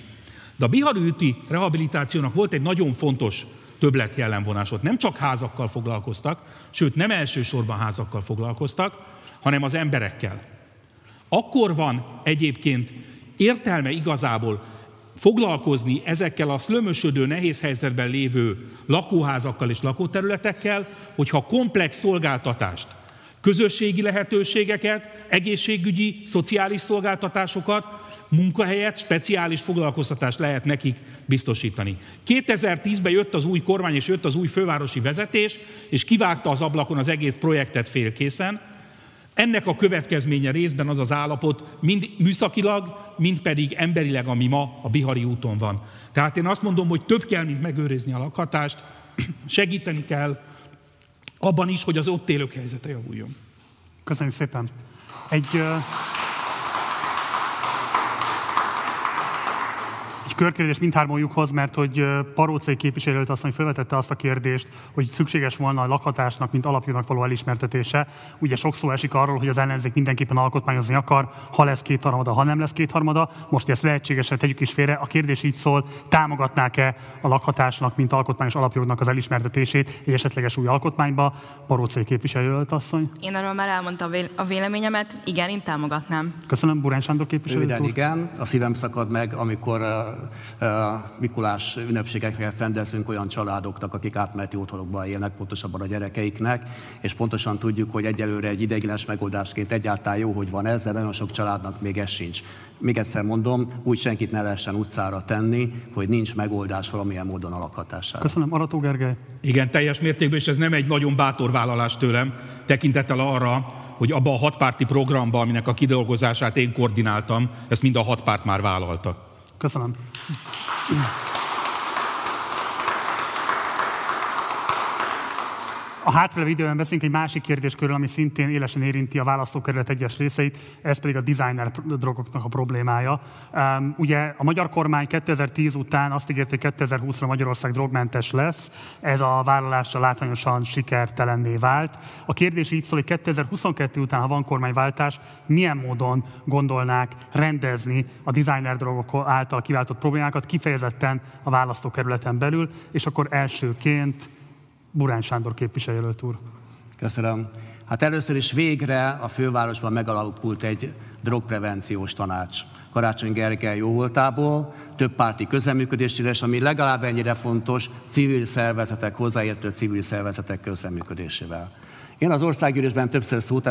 De a Bihari üti rehabilitációnak volt egy nagyon fontos többlet jellemvonás. Ott nem csak házakkal foglalkoztak, sőt nem elsősorban házakkal foglalkoztak, hanem az emberekkel. Akkor van egyébként értelme igazából foglalkozni ezekkel a szlömösödő, nehéz helyzetben lévő lakóházakkal és lakóterületekkel, hogyha komplex szolgáltatást közösségi lehetőségeket, egészségügyi, szociális szolgáltatásokat, munkahelyet, speciális foglalkoztatást lehet nekik biztosítani. 2010-ben jött az új kormány és jött az új fővárosi vezetés, és kivágta az ablakon az egész projektet félkészen. Ennek a következménye részben az az állapot, mind műszakilag, mind pedig emberileg, ami ma a Bihari úton van. Tehát én azt mondom, hogy több kell, mint megőrizni a lakhatást, segíteni kell abban is, hogy az ott élők helyzete javuljon. Köszönjük szépen. Egy körkérdés mindhármójukhoz, mert hogy Parócai képviselőt azt, hogy felvetette azt a kérdést, hogy szükséges volna a lakhatásnak, mint alapjónak való elismertetése. Ugye sok szó esik arról, hogy az ellenzék mindenképpen alkotmányozni akar, ha lesz kétharmada, ha nem lesz kétharmada. Most, ezt lehetségesre tegyük is félre, a kérdés így szól, támogatnák-e a lakhatásnak, mint alkotmányos alapjognak az elismertetését egy esetleges új alkotmányba? Parócai képviselőt asszony. Én arról már elmondtam a véleményemet, igen, én támogatnám. Köszönöm, Burán Sándor képviselő. Röviden, igen, a szívem szakad meg, amikor Mikulás ünnepségeket rendezünk olyan családoknak, akik átmeneti otthonokban élnek, pontosabban a gyerekeiknek, és pontosan tudjuk, hogy egyelőre egy ideiglenes megoldásként egyáltalán jó, hogy van ez, de nagyon sok családnak még ez sincs. Még egyszer mondom, úgy senkit ne lehessen utcára tenni, hogy nincs megoldás valamilyen módon a lakhatására. Köszönöm, Arató Gergely. Igen, teljes mértékben, és ez nem egy nagyon bátor vállalás tőlem, tekintettel arra, hogy abba a hatpárti programba, aminek a kidolgozását én koordináltam, ezt mind a hat párt már vállalta. Köszönöm. A hátralévő időben beszélünk egy másik kérdéskörről, ami szintén élesen érinti a választókerület egyes részeit, ez pedig a designer drogoknak a problémája. Um, ugye a magyar kormány 2010 után azt ígérte, hogy 2020-ra Magyarország drogmentes lesz, ez a vállalással látványosan sikertelenné vált. A kérdés így szól, hogy 2022 után, ha van kormányváltás, milyen módon gondolnák rendezni a designer drogok által kiváltott problémákat, kifejezetten a választókerületen belül, és akkor elsőként Burán Sándor képviselőjelölt úr. Köszönöm. Hát először is végre a fővárosban megalakult egy drogprevenciós tanács. Karácsony Gergely jó voltából, több párti közleműködésére, és ami legalább ennyire fontos, civil szervezetek, hozzáértő civil szervezetek közleműködésével. Én az országgyűlésben többször szót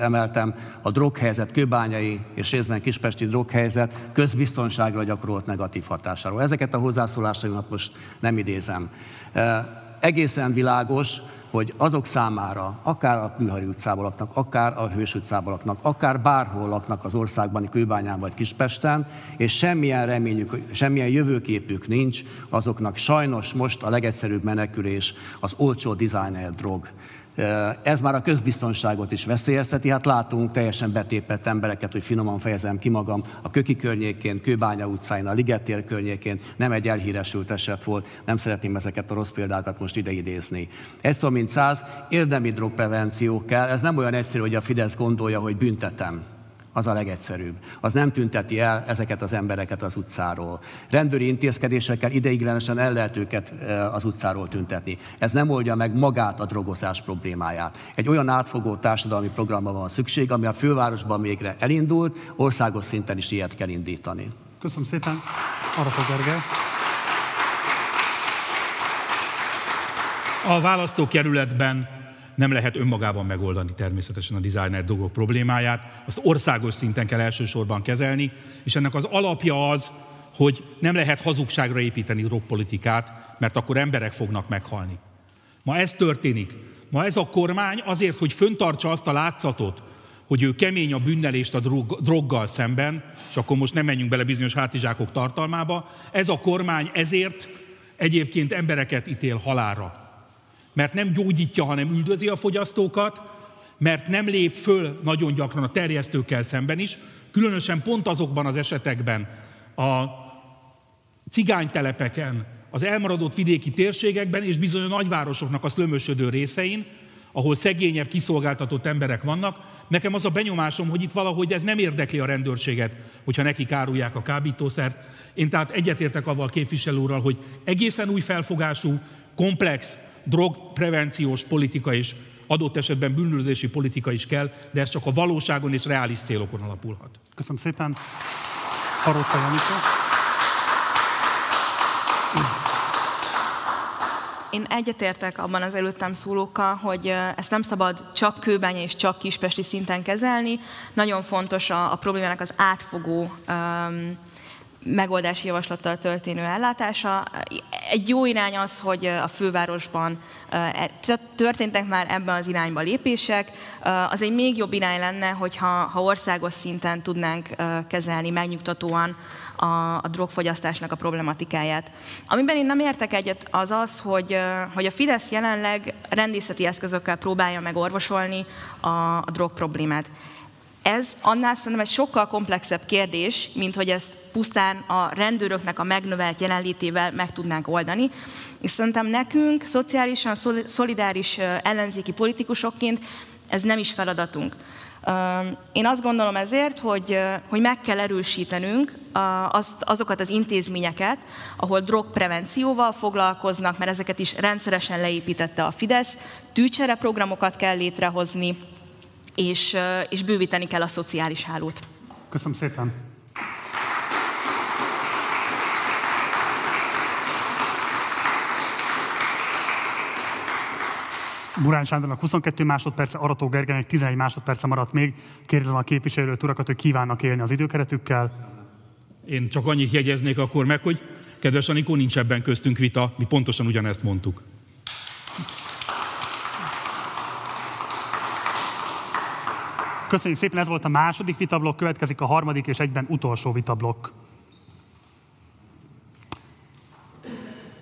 emeltem a droghelyzet, kőbányai és részben kispesti droghelyzet közbiztonságra gyakorolt negatív hatásáról. Ezeket a hozzászólásaimat most nem idézem egészen világos, hogy azok számára, akár a Bihari utcában laknak, akár a Hős utcában laknak, akár bárhol laknak az országban, Kőbányán vagy Kispesten, és semmilyen reményük, semmilyen jövőképük nincs, azoknak sajnos most a legegyszerűbb menekülés az olcsó designer drog. Ez már a közbiztonságot is veszélyezteti. Hát látunk teljesen betépett embereket, hogy finoman fejezem ki magam, a Köki környékén, Kőbánya utcáin, a Ligettér környékén nem egy elhíresült eset volt, nem szeretném ezeket a rossz példákat most ideidézni. Ez mint száz, érdemi drogprevenció kell, ez nem olyan egyszerű, hogy a Fidesz gondolja, hogy büntetem az a legegyszerűbb. Az nem tünteti el ezeket az embereket az utcáról. Rendőri intézkedésekkel ideiglenesen el lehet őket e, az utcáról tüntetni. Ez nem oldja meg magát a drogozás problémáját. Egy olyan átfogó társadalmi programra van szükség, ami a fővárosban végre elindult, országos szinten is ilyet kell indítani. Köszönöm szépen. Arra Gergely. A választókerületben nem lehet önmagában megoldani természetesen a designer dolgok problémáját, azt országos szinten kell elsősorban kezelni, és ennek az alapja az, hogy nem lehet hazugságra építeni drogpolitikát, mert akkor emberek fognak meghalni. Ma ez történik. Ma ez a kormány azért, hogy föntartsa azt a látszatot, hogy ő kemény a bűnnelést a drog, droggal szemben, és akkor most nem menjünk bele bizonyos hátizsákok tartalmába, ez a kormány ezért egyébként embereket ítél halára mert nem gyógyítja, hanem üldözi a fogyasztókat, mert nem lép föl nagyon gyakran a terjesztőkkel szemben is, különösen pont azokban az esetekben a cigánytelepeken, az elmaradott vidéki térségekben és bizony a nagyvárosoknak a szlömösödő részein, ahol szegényebb, kiszolgáltatott emberek vannak. Nekem az a benyomásom, hogy itt valahogy ez nem érdekli a rendőrséget, hogyha nekik árulják a kábítószert. Én tehát egyetértek avval képviselő hogy egészen új felfogású, komplex, drogprevenciós politika és adott esetben bűnözési politika is kell, de ez csak a valóságon és reális célokon alapulhat. Köszönöm szépen. Haróca Janika. én egyetértek abban az előttem szólókkal, hogy ezt nem szabad csak kőbánya és csak kispesti szinten kezelni. Nagyon fontos a, a problémának az átfogó um, megoldási javaslattal történő ellátása. Egy jó irány az, hogy a fővárosban e, történtek már ebben az irányba lépések. Az egy még jobb irány lenne, hogyha ha országos szinten tudnánk kezelni megnyugtatóan a, a drogfogyasztásnak a problematikáját. Amiben én nem értek egyet, az az, hogy, hogy a Fidesz jelenleg rendészeti eszközökkel próbálja meg orvosolni a, a drog problémát. Ez annál szerintem egy sokkal komplexebb kérdés, mint hogy ezt pusztán a rendőröknek a megnövelt jelenlétével meg tudnánk oldani. És szerintem nekünk, szociálisan szolidáris ellenzéki politikusokként ez nem is feladatunk. Én azt gondolom ezért, hogy, hogy meg kell erősítenünk az, azokat az intézményeket, ahol drogprevencióval foglalkoznak, mert ezeket is rendszeresen leépítette a Fidesz, tűcsere programokat kell létrehozni, és, és bővíteni kell a szociális hálót. Köszönöm szépen! Burán Sándornak 22 másodperce, Arató Gergelynek 11 másodperce maradt még. Kérdezem a képviselőt urakat, hogy kívánnak élni az időkeretükkel. Én csak annyit jegyeznék akkor meg, hogy kedves Anikó, nincs ebben köztünk vita, mi pontosan ugyanezt mondtuk. Köszönjük szépen, ez volt a második vitablok, következik a harmadik és egyben utolsó vitablok.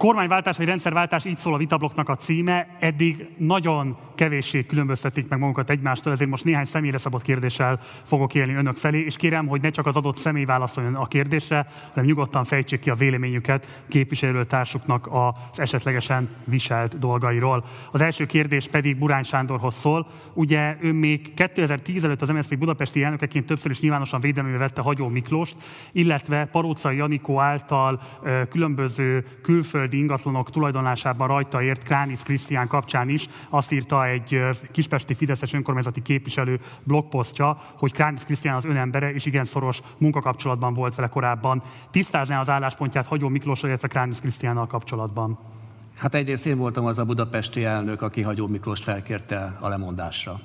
Kormányváltás vagy rendszerváltás, így szól a vitabloknak a címe. Eddig nagyon kevéssé különböztetik meg magukat egymástól, ezért most néhány személyre szabott kérdéssel fogok élni önök felé, és kérem, hogy ne csak az adott személy válaszoljon a kérdésre, hanem nyugodtan fejtsék ki a véleményüket képviselőtársuknak az esetlegesen viselt dolgairól. Az első kérdés pedig Burány Sándorhoz szól. Ugye ő még 2010 előtt az MSZP budapesti elnökeként többször is nyilvánosan védelmébe vette Hagyó Miklóst, illetve Parócai Janikó által különböző külföldi ingatlanok tulajdonlásában rajta ért Kránic Krisztián kapcsán is azt írta egy kispesti Fideszes önkormányzati képviselő blogposztja, hogy Kránic Krisztián az önembere, és igen szoros munkakapcsolatban volt vele korábban. Tisztázná az álláspontját Hagyó Miklós, illetve Kránic Krisztiánnal kapcsolatban? Hát egyrészt én voltam az a budapesti elnök, aki Hagyó Miklóst felkérte a lemondásra,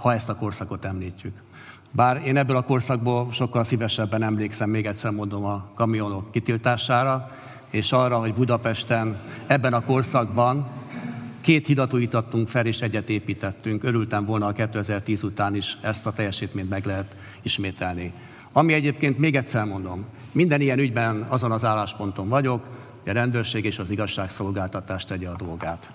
ha ezt a korszakot említjük. Bár én ebből a korszakból sokkal szívesebben emlékszem, még egyszer mondom, a kamionok kitiltására, és arra, hogy Budapesten ebben a korszakban Két hidat újítottunk fel, és egyet építettünk. Örültem volna a 2010 után is ezt a teljesítményt meg lehet ismételni. Ami egyébként még egyszer mondom, minden ilyen ügyben azon az állásponton vagyok, hogy a rendőrség és az igazságszolgáltatás tegye a dolgát.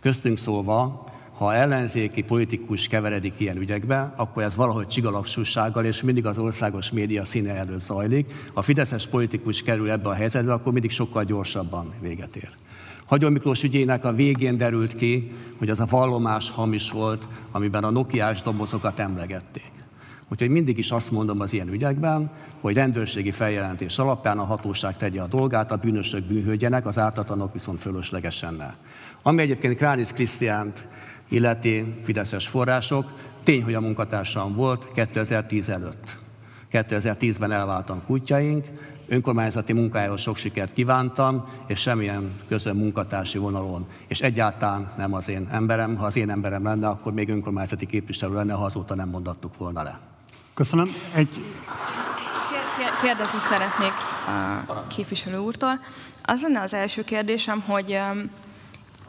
Köztünk szólva, ha ellenzéki politikus keveredik ilyen ügyekbe, akkor ez valahogy csigalaksúsággal és mindig az országos média színe előtt zajlik. Ha fideszes politikus kerül ebbe a helyzetbe, akkor mindig sokkal gyorsabban véget ér. Hagyó Miklós ügyének a végén derült ki, hogy az a vallomás hamis volt, amiben a nokiás dobozokat emlegették. Úgyhogy mindig is azt mondom az ilyen ügyekben, hogy rendőrségi feljelentés alapján a hatóság tegye a dolgát, a bűnösök bűnhődjenek, az ártatlanok viszont fölöslegesen ne. Ami egyébként Kránisz Krisztiánt illeti fideszes források, tény, hogy a munkatársam volt 2010 előtt. 2010-ben elváltam kutyáink, önkormányzati munkájához sok sikert kívántam, és semmilyen közön munkatársi vonalon. És egyáltalán nem az én emberem. Ha az én emberem lenne, akkor még önkormányzati képviselő lenne, ha azóta nem mondattuk volna le. Köszönöm. Egy... Kérdezni szeretnék a képviselő úrtól. Az lenne az első kérdésem, hogy,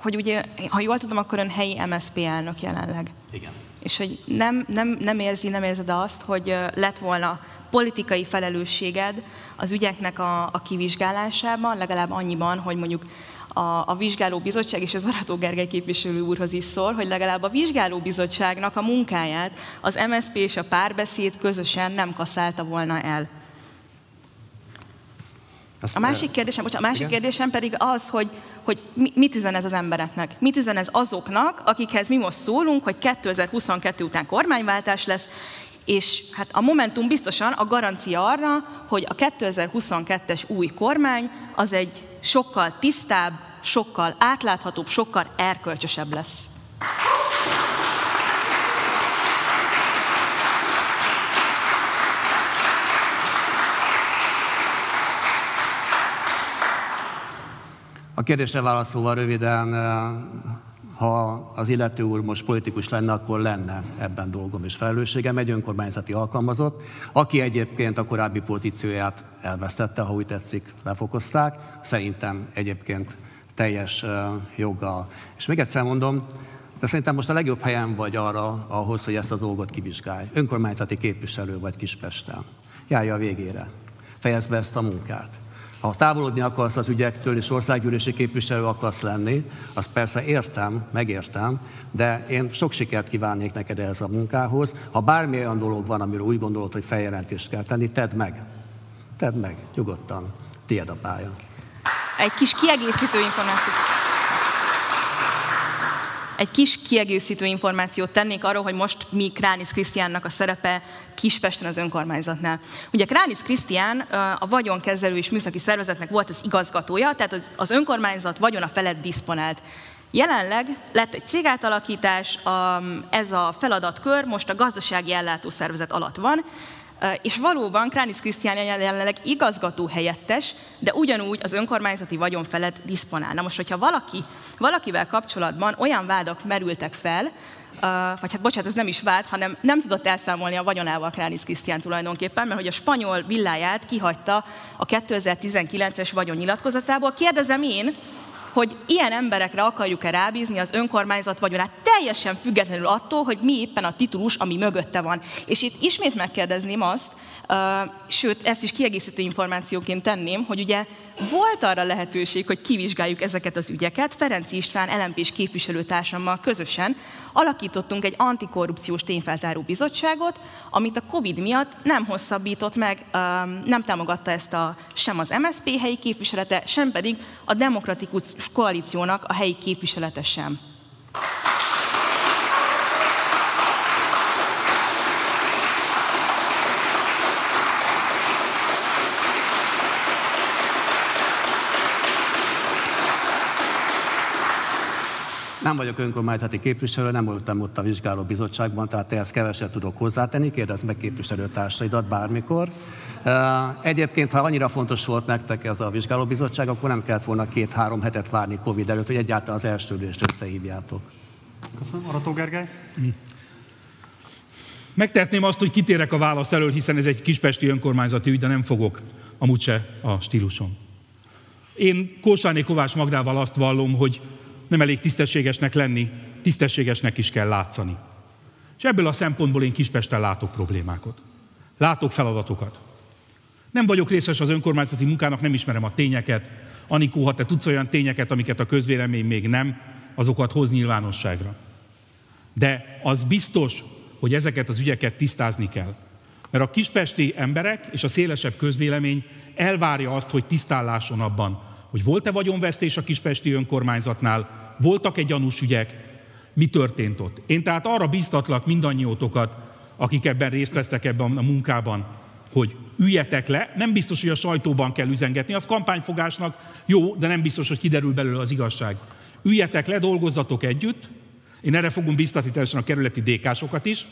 hogy ugye, ha jól tudom, akkor ön helyi MSZP elnök jelenleg. Igen. És hogy nem, nem, nem érzi, nem érzed azt, hogy lett volna politikai felelősséged az ügyeknek a, a kivizsgálásában, legalább annyiban, hogy mondjuk a, a vizsgálóbizottság, és az Arató Gergely képviselő úrhoz is szól, hogy legalább a vizsgálóbizottságnak a munkáját az MSZP és a párbeszéd közösen nem kaszálta volna el. a másik kérdésem, bocsánat, a másik kérdésem pedig az, hogy, hogy mit üzen ez az embereknek? Mit üzen ez azoknak, akikhez mi most szólunk, hogy 2022 után kormányváltás lesz, és hát a Momentum biztosan a garancia arra, hogy a 2022-es új kormány az egy sokkal tisztább, sokkal átláthatóbb, sokkal erkölcsösebb lesz. A kérdésre válaszolva röviden, ha az illető úr most politikus lenne, akkor lenne ebben dolgom és felelősségem, egy önkormányzati alkalmazott, aki egyébként a korábbi pozícióját elvesztette, ha úgy tetszik, lefokozták. Szerintem egyébként teljes joggal. És még egyszer mondom, de szerintem most a legjobb helyen vagy arra, ahhoz, hogy ezt a dolgot kivizsgálj. Önkormányzati képviselő vagy Kispesten. Járja a végére. Fejezd be ezt a munkát. Ha távolodni akarsz az ügyektől, és országgyűlési képviselő akarsz lenni, azt persze értem, megértem, de én sok sikert kívánnék neked ehhez a munkához. Ha bármi olyan dolog van, amiről úgy gondolod, hogy feljelentést kell tenni, tedd meg. Tedd meg, nyugodtan. Tied a pálya. Egy kis kiegészítő információ. Egy kis kiegészítő információt tennék arról, hogy most mi Kránis Krisztiánnak a szerepe Kispesten az önkormányzatnál. Ugye Kránis Krisztián a vagyonkezelő és műszaki szervezetnek volt az igazgatója, tehát az önkormányzat vagyona felett diszponált. Jelenleg lett egy cégátalakítás, ez a feladatkör most a gazdasági ellátószervezet alatt van, és valóban Kránis Krisztián jelenleg igazgató helyettes, de ugyanúgy az önkormányzati vagyon felett diszponál. Na most, hogyha valaki, valakivel kapcsolatban olyan vádak merültek fel, vagy hát bocsánat, ez nem is vált, hanem nem tudott elszámolni a vagyonával Kránis Krisztián tulajdonképpen, mert hogy a spanyol villáját kihagyta a 2019-es vagyonnyilatkozatából. Kérdezem én, hogy ilyen emberekre akarjuk-e rábízni az önkormányzat vagyonát, teljesen függetlenül attól, hogy mi éppen a titulus, ami mögötte van. És itt ismét megkérdezném azt, sőt, ezt is kiegészítő információként tenném, hogy ugye volt arra lehetőség, hogy kivizsgáljuk ezeket az ügyeket. Ferenc István LMP-s képviselőtársammal közösen alakítottunk egy antikorrupciós tényfeltáró bizottságot, amit a Covid miatt nem hosszabbított meg, nem támogatta ezt a, sem az MSZP helyi képviselete, sem pedig a Demokratikus Koalíciónak a helyi képviselete sem. Nem vagyok önkormányzati képviselő, nem voltam ott a vizsgáló bizottságban, tehát ehhez keveset tudok hozzátenni, kérdezd meg képviselőtársaidat bármikor. Egyébként, ha annyira fontos volt nektek ez a vizsgálóbizottság, akkor nem kellett volna két-három hetet várni Covid előtt, hogy egyáltalán az első ülést összehívjátok. Köszönöm. Arató Gergely? Megtehetném azt, hogy kitérek a válasz elől, hiszen ez egy kispesti önkormányzati ügy, de nem fogok amúgy se a stílusom. Én Kósáné Kovács Magdával azt vallom, hogy nem elég tisztességesnek lenni, tisztességesnek is kell látszani. És ebből a szempontból én Kispesten látok problémákat. Látok feladatokat. Nem vagyok részes az önkormányzati munkának, nem ismerem a tényeket. Anikó, ha te tudsz olyan tényeket, amiket a közvélemény még nem, azokat hoz nyilvánosságra. De az biztos, hogy ezeket az ügyeket tisztázni kell. Mert a kispesti emberek és a szélesebb közvélemény elvárja azt, hogy tisztálláson abban, hogy volt-e vagyonvesztés a kispesti önkormányzatnál, voltak-e gyanús ügyek, mi történt ott. Én tehát arra biztatlak mindannyiótokat, akik ebben részt vesztek ebben a munkában, hogy üljetek le, nem biztos, hogy a sajtóban kell üzengetni, az kampányfogásnak jó, de nem biztos, hogy kiderül belőle az igazság. Üljetek le, dolgozzatok együtt, én erre fogom biztatni teljesen a kerületi dékásokat is,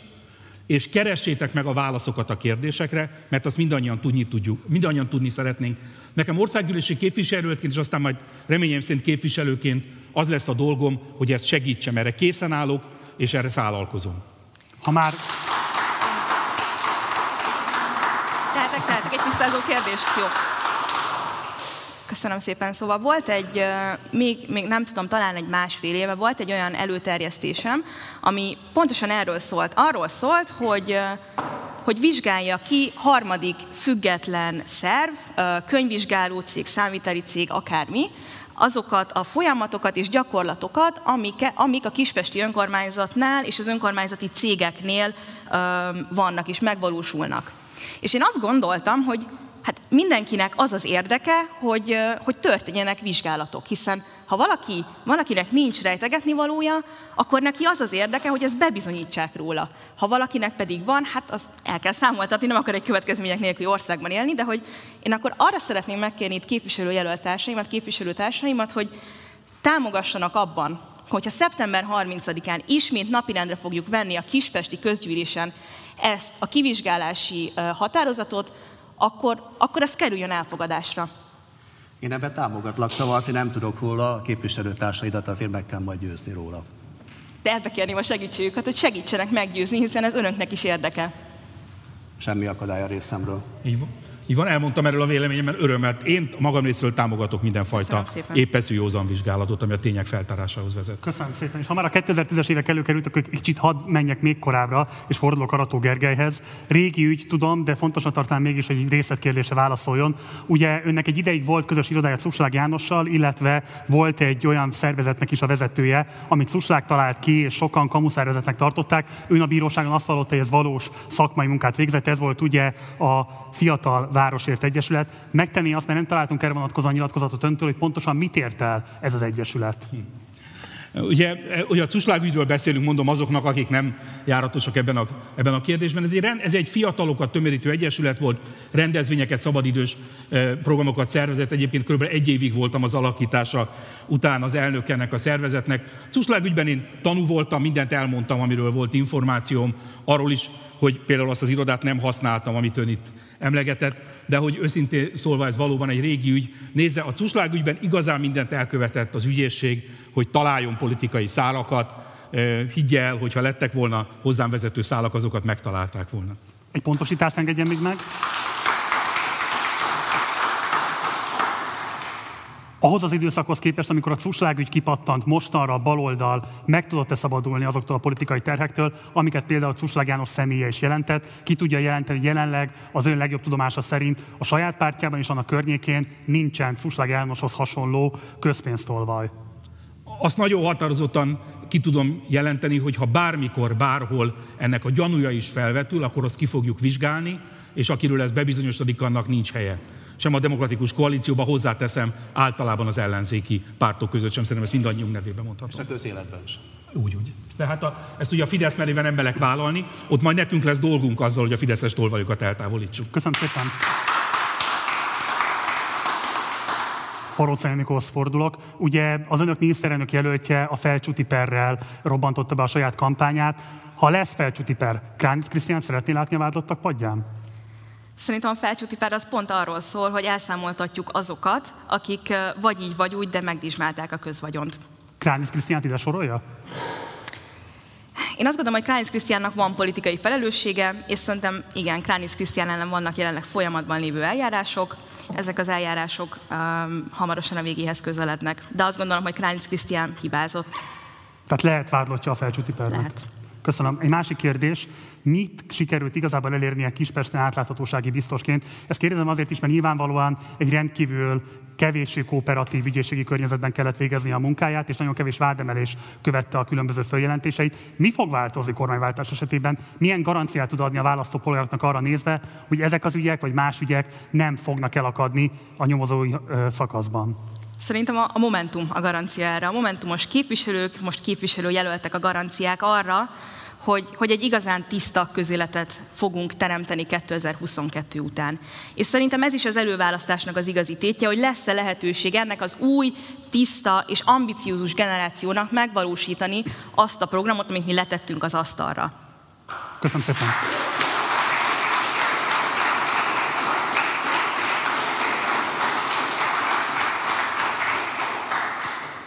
és keressétek meg a válaszokat a kérdésekre, mert azt mindannyian tudni tudjuk, mindannyian tudni szeretnénk. Nekem országgyűlési képviselőként, és aztán majd reményem szerint képviselőként az lesz a dolgom, hogy ezt segítsem, erre készen állok, és erre szállalkozom. Ha már... Tehetek, tehetek egy tisztázó kérdés? Jó. Köszönöm szépen. Szóval volt egy, még, még nem tudom, talán egy másfél éve volt egy olyan előterjesztésem, ami pontosan erről szólt. Arról szólt, hogy hogy vizsgálja ki harmadik független szerv, könyvvizsgáló cég, számviteli cég, akármi, azokat a folyamatokat és gyakorlatokat, amik, amik a kispesti önkormányzatnál és az önkormányzati cégeknél vannak és megvalósulnak. És én azt gondoltam, hogy hát mindenkinek az az érdeke, hogy, hogy történjenek vizsgálatok, hiszen ha valaki, valakinek nincs rejtegetni valója, akkor neki az az érdeke, hogy ezt bebizonyítsák róla. Ha valakinek pedig van, hát azt el kell számoltatni, nem akar egy következmények nélküli országban élni, de hogy én akkor arra szeretném megkérni itt képviselőjelöltársaimat, képviselőtársaimat, hogy támogassanak abban, hogyha szeptember 30-án ismét napirendre fogjuk venni a Kispesti közgyűlésen ezt a kivizsgálási határozatot, akkor, akkor ez kerüljön elfogadásra. Én ebben támogatlak, szóval azért nem tudok róla, a képviselőtársaidat azért meg kell majd győzni róla. De ebbe kérném a segítségüket, hogy segítsenek meggyőzni, hiszen ez önöknek is érdeke. Semmi akadály a részemről. Így van. Így van, elmondtam erről a véleményemben örömmel. Én magam részéről támogatok mindenfajta épeszű józan vizsgálatot, ami a tények feltárásához vezet. Köszönöm szépen. És ha már a 2010-es évek előkerült, akkor kicsit hadd menjek még korábbra, és fordulok Arató Gergelyhez. Régi ügy, tudom, de fontosan tartanám mégis, hogy egy részletkérdése válaszoljon. Ugye önnek egy ideig volt közös irodája Cuslág Jánossal, illetve volt egy olyan szervezetnek is a vezetője, amit Cuslág talált ki, és sokan kamuszervezetnek tartották. Ön a bíróságon azt vallotta, hogy ez valós szakmai munkát végzett. Ez volt ugye a fiatal Városért Egyesület. Megtenni azt, mert nem találtunk erre vonatkozóan nyilatkozatot öntől, hogy pontosan mit ért el ez az egyesület. Hm. Ugye, ugye a cuslágügyről beszélünk, mondom azoknak, akik nem járatosak ebben a, ebben a kérdésben. Ez egy, ez egy fiatalokat tömörítő egyesület volt, rendezvényeket, szabadidős eh, programokat szervezett. Egyébként kb. egy évig voltam az alakítása után az elnök ennek a szervezetnek. Cuslágügyben én tanú voltam, mindent elmondtam, amiről volt információm, arról is, hogy például azt az irodát nem használtam, amit ön itt emlegetett, de hogy őszintén szólva ez valóban egy régi ügy. Nézze, a cuslágügyben igazán mindent elkövetett az ügyészség, hogy találjon politikai szálakat, higgye el, hogyha lettek volna hozzám vezető szálak, azokat megtalálták volna. Egy pontosítást engedjen még meg. Ahhoz az időszakhoz képest, amikor a cuslágügy kipattant, mostanra a baloldal meg tudott-e szabadulni azoktól a politikai terhektől, amiket például Cuslág János személye is jelentett, ki tudja jelenteni, hogy jelenleg az ön legjobb tudomása szerint a saját pártjában és annak környékén nincsen Cuslág Jánoshoz hasonló közpénztolvaj. Azt nagyon határozottan ki tudom jelenteni, hogy ha bármikor, bárhol ennek a gyanúja is felvetül, akkor azt ki fogjuk vizsgálni, és akiről ez bebizonyosodik, annak nincs helye sem a demokratikus koalícióba, hozzáteszem, általában az ellenzéki pártok között sem, szerintem ezt mindannyiunk nevében mondhatom. És a közéletben is. Úgy, úgy. De hát a, ezt ugye a Fidesz merében nem belek vállalni, ott majd nekünk lesz dolgunk azzal, hogy a Fideszes tolvajokat eltávolítsuk. Köszönöm szépen. Parocai Nikolsz fordulok. Ugye az önök miniszterelnök jelöltje a felcsúti perrel robbantotta be a saját kampányát. Ha lesz felcsúti per, Kránic Krisztián szeretné látni a vádlottak padján? Szerintem a felcsúti pár az pont arról szól, hogy elszámoltatjuk azokat, akik vagy így, vagy úgy, de megdizsmálták a közvagyont. Kránisz Krisztiánt ide sorolja? Én azt gondolom, hogy Kránisz Krisztiánnak van politikai felelőssége, és szerintem igen, Kránisz Krisztián ellen vannak jelenleg folyamatban lévő eljárások. Ezek az eljárások um, hamarosan a végéhez közelednek. De azt gondolom, hogy Kránisz Krisztián hibázott. Tehát lehet vádlottja a felcsúti pernek? Lehet. Köszönöm. Egy másik kérdés, mit sikerült igazából elérnie Kispesten átláthatósági biztosként? Ezt kérdezem azért is, mert nyilvánvalóan egy rendkívül kevéssé kooperatív ügyészségi környezetben kellett végezni a munkáját, és nagyon kevés vádemelés követte a különböző följelentéseit. Mi fog változni kormányváltás esetében? Milyen garanciát tud adni a választópolgároknak arra nézve, hogy ezek az ügyek vagy más ügyek nem fognak elakadni a nyomozói szakaszban? Szerintem a, Momentum a garancia erre. A Momentumos képviselők, most képviselő jelöltek a garanciák arra, hogy, hogy egy igazán tiszta közéletet fogunk teremteni 2022 után. És szerintem ez is az előválasztásnak az igazi tétje, hogy lesz-e lehetőség ennek az új, tiszta és ambiciózus generációnak megvalósítani azt a programot, amit mi letettünk az asztalra. Köszönöm szépen!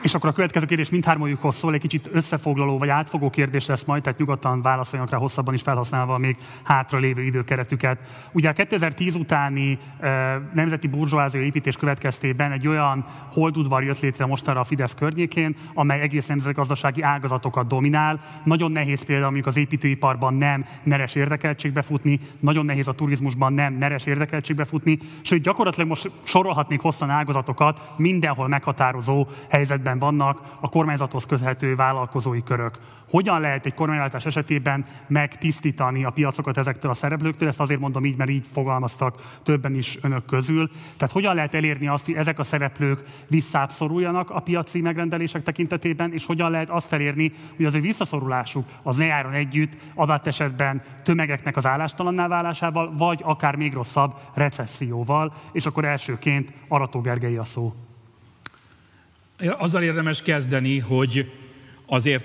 És akkor a következő kérdés mindhármójukhoz szól, egy kicsit összefoglaló vagy átfogó kérdés lesz majd, tehát nyugodtan válaszoljanak rá hosszabban is felhasználva még hátra lévő időkeretüket. Ugye a 2010 utáni e, nemzeti burzsóázia építés következtében egy olyan holdudvar jött létre mostanra a Fidesz környékén, amely egész nemzetgazdasági ágazatokat dominál. Nagyon nehéz például mondjuk az építőiparban nem neres érdekeltségbe futni, nagyon nehéz a turizmusban nem neres érdekeltségbe futni, sőt gyakorlatilag most sorolhatnék hosszan ágazatokat, mindenhol meghatározó helyzetben vannak a kormányzathoz köthető vállalkozói körök. Hogyan lehet egy kormányváltás esetében megtisztítani a piacokat ezektől a szereplőktől? Ezt azért mondom így, mert így fogalmaztak többen is önök közül. Tehát hogyan lehet elérni azt, hogy ezek a szereplők visszábszoruljanak a piaci megrendelések tekintetében, és hogyan lehet azt elérni, hogy az ő visszaszorulásuk az ne járjon együtt adott esetben tömegeknek az állástalanná válásával, vagy akár még rosszabb recesszióval, és akkor elsőként Arató Gergely a szó. Azzal érdemes kezdeni, hogy azért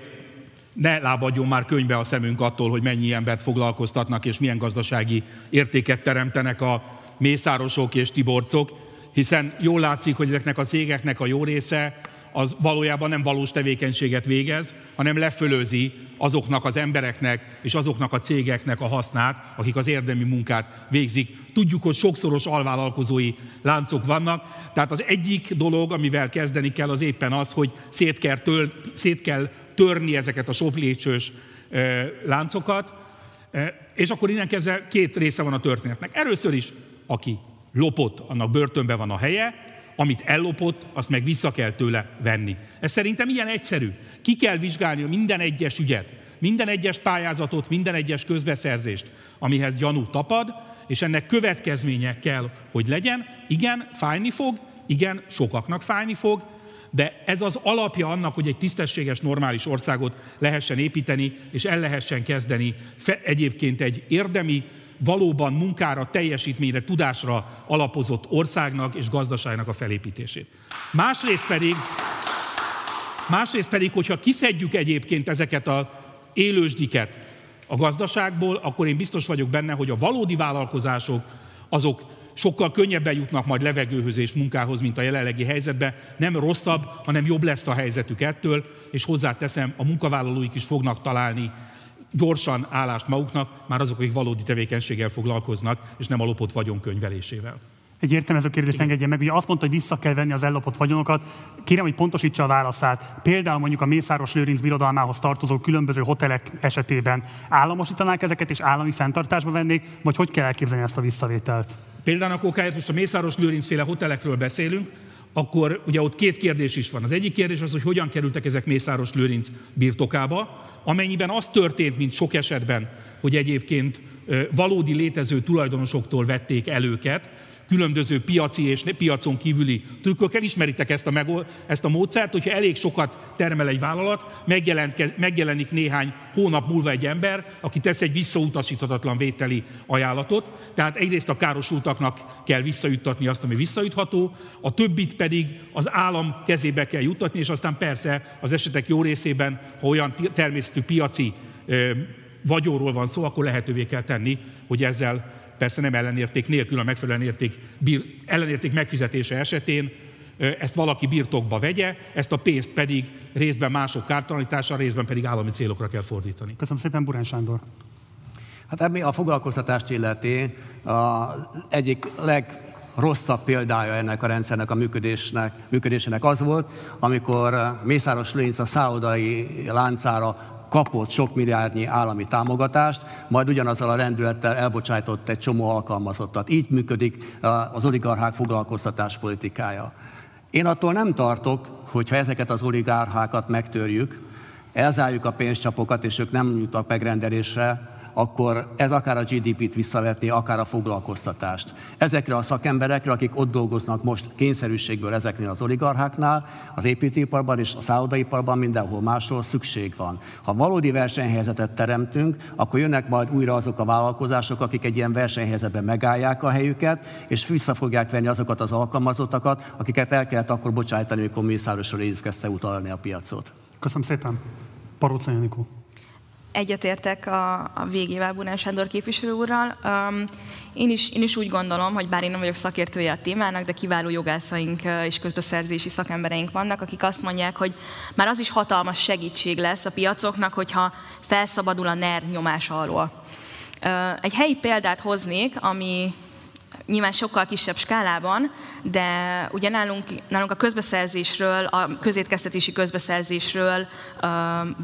ne lábadjon már könyvbe a szemünk attól, hogy mennyi embert foglalkoztatnak, és milyen gazdasági értéket teremtenek a mészárosok és tiborcok. hiszen jól látszik, hogy ezeknek a cégeknek a jó része az valójában nem valós tevékenységet végez, hanem lefölözi azoknak az embereknek és azoknak a cégeknek a hasznát, akik az érdemi munkát végzik. Tudjuk, hogy sokszoros alvállalkozói láncok vannak, tehát az egyik dolog, amivel kezdeni kell, az éppen az, hogy szét kell, tör, szét kell törni ezeket a soplécsős láncokat, és akkor innen kezdve két része van a történetnek. Először is, aki lopott, annak börtönbe van a helye, amit ellopott, azt meg vissza kell tőle venni. Ez szerintem ilyen egyszerű. Ki kell vizsgálni minden egyes ügyet, minden egyes pályázatot, minden egyes közbeszerzést, amihez gyanú tapad, és ennek következménye kell, hogy legyen. Igen, fájni fog, igen, sokaknak fájni fog, de ez az alapja annak, hogy egy tisztességes, normális országot lehessen építeni, és el lehessen kezdeni egyébként egy érdemi, valóban munkára, teljesítményre, tudásra alapozott országnak és gazdaságnak a felépítését. Másrészt pedig, másrészt pedig, hogyha kiszedjük egyébként ezeket a élősdiket a gazdaságból, akkor én biztos vagyok benne, hogy a valódi vállalkozások azok sokkal könnyebben jutnak majd levegőhöz és munkához, mint a jelenlegi helyzetben. Nem rosszabb, hanem jobb lesz a helyzetük ettől, és hozzáteszem, a munkavállalóik is fognak találni gyorsan állást maguknak, már azok, akik valódi tevékenységgel foglalkoznak, és nem a lopott vagyon könyvelésével. Egy értelmező kérdést engedje meg, ugye azt mondta, hogy vissza kell venni az ellopott vagyonokat. Kérem, hogy pontosítsa a válaszát. Például mondjuk a Mészáros Lőrinc birodalmához tartozó különböző hotelek esetében államosítanák ezeket, és állami fenntartásba vennék, vagy hogy kell elképzelni ezt a visszavételt? Például a okáért most a Mészáros Lőrinc féle hotelekről beszélünk, akkor ugye ott két kérdés is van. Az egyik kérdés az, hogy hogyan kerültek ezek Mészáros Lőrinc birtokába, amennyiben az történt, mint sok esetben, hogy egyébként valódi létező tulajdonosoktól vették el őket, különböző piaci és piacon kívüli trükkökkel. Ismeritek ezt a, megol, ezt a módszert, hogyha elég sokat termel egy vállalat, megjelenik néhány hónap múlva egy ember, aki tesz egy visszautasíthatatlan vételi ajánlatot. Tehát egyrészt a károsultaknak kell visszajuttatni azt, ami visszajutható, a többit pedig az állam kezébe kell juttatni, és aztán persze az esetek jó részében, ha olyan természetű piaci vagyóról van szó, akkor lehetővé kell tenni, hogy ezzel persze nem ellenérték nélkül a megfelelő érték, ellenérték megfizetése esetén ezt valaki birtokba vegye, ezt a pénzt pedig részben mások kártalanítása, részben pedig állami célokra kell fordítani. Köszönöm szépen, Burán Sándor. Hát ebbi a foglalkoztatást illeti a egyik legrosszabb példája ennek a rendszernek a működésnek, működésének az volt, amikor Mészáros Lőnc a szállodai láncára kapott sok milliárdnyi állami támogatást, majd ugyanazzal a rendülettel elbocsájtott egy csomó alkalmazottat. Így működik az oligarchák foglalkoztatás politikája. Én attól nem tartok, hogyha ezeket az oligárhákat megtörjük, elzárjuk a pénzcsapokat, és ők nem jutnak megrendelésre, akkor ez akár a GDP-t visszavetni, akár a foglalkoztatást. Ezekre a szakemberekre, akik ott dolgoznak most kényszerűségből ezeknél az oligarcháknál, az építőiparban és a szállodaiparban, mindenhol máshol szükség van. Ha valódi versenyhelyzetet teremtünk, akkor jönnek majd újra azok a vállalkozások, akik egy ilyen versenyhelyzetben megállják a helyüket, és vissza fogják venni azokat az alkalmazottakat, akiket el kellett akkor bocsájtani, amikor Mészárosról kezdte utalni a piacot. Köszönöm szépen. Paróca egyetértek a, a végével Bunán Sándor képviselő úrral. Um, én, is, én is úgy gondolom, hogy bár én nem vagyok szakértője a témának, de kiváló jogászaink és közbeszerzési szakembereink vannak, akik azt mondják, hogy már az is hatalmas segítség lesz a piacoknak, hogyha felszabadul a NER nyomása alól. Egy helyi példát hoznék, ami nyilván sokkal kisebb skálában, de ugye nálunk, nálunk a közbeszerzésről, a közétkeztetési közbeszerzésről uh,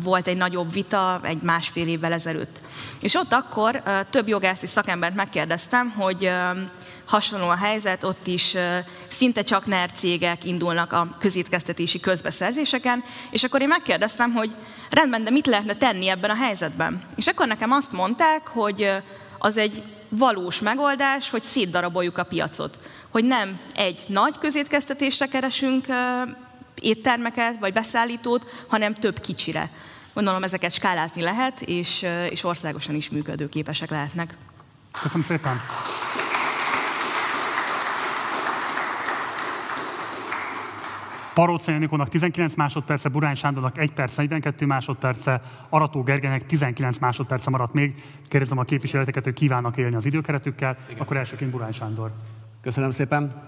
volt egy nagyobb vita egy másfél évvel ezelőtt. És ott akkor uh, több jogászi szakembert megkérdeztem, hogy uh, hasonló a helyzet, ott is szinte csak NER cégek indulnak a közétkeztetési közbeszerzéseken, és akkor én megkérdeztem, hogy rendben, de mit lehetne tenni ebben a helyzetben? És akkor nekem azt mondták, hogy az egy valós megoldás, hogy szétdaraboljuk a piacot. Hogy nem egy nagy közétkeztetésre keresünk éttermeket vagy beszállítót, hanem több kicsire. Gondolom ezeket skálázni lehet, és, és országosan is működőképesek lehetnek. Köszönöm szépen! Paróca Janikónak 19 másodperce, Burány Sándornak 1 perc 42 másodperce, Arató Gergelynek 19 másodperce maradt még. Kérdezem a képviselőteket, hogy kívánnak élni az időkeretükkel, Igen. akkor elsőként Burány Sándor. Köszönöm szépen.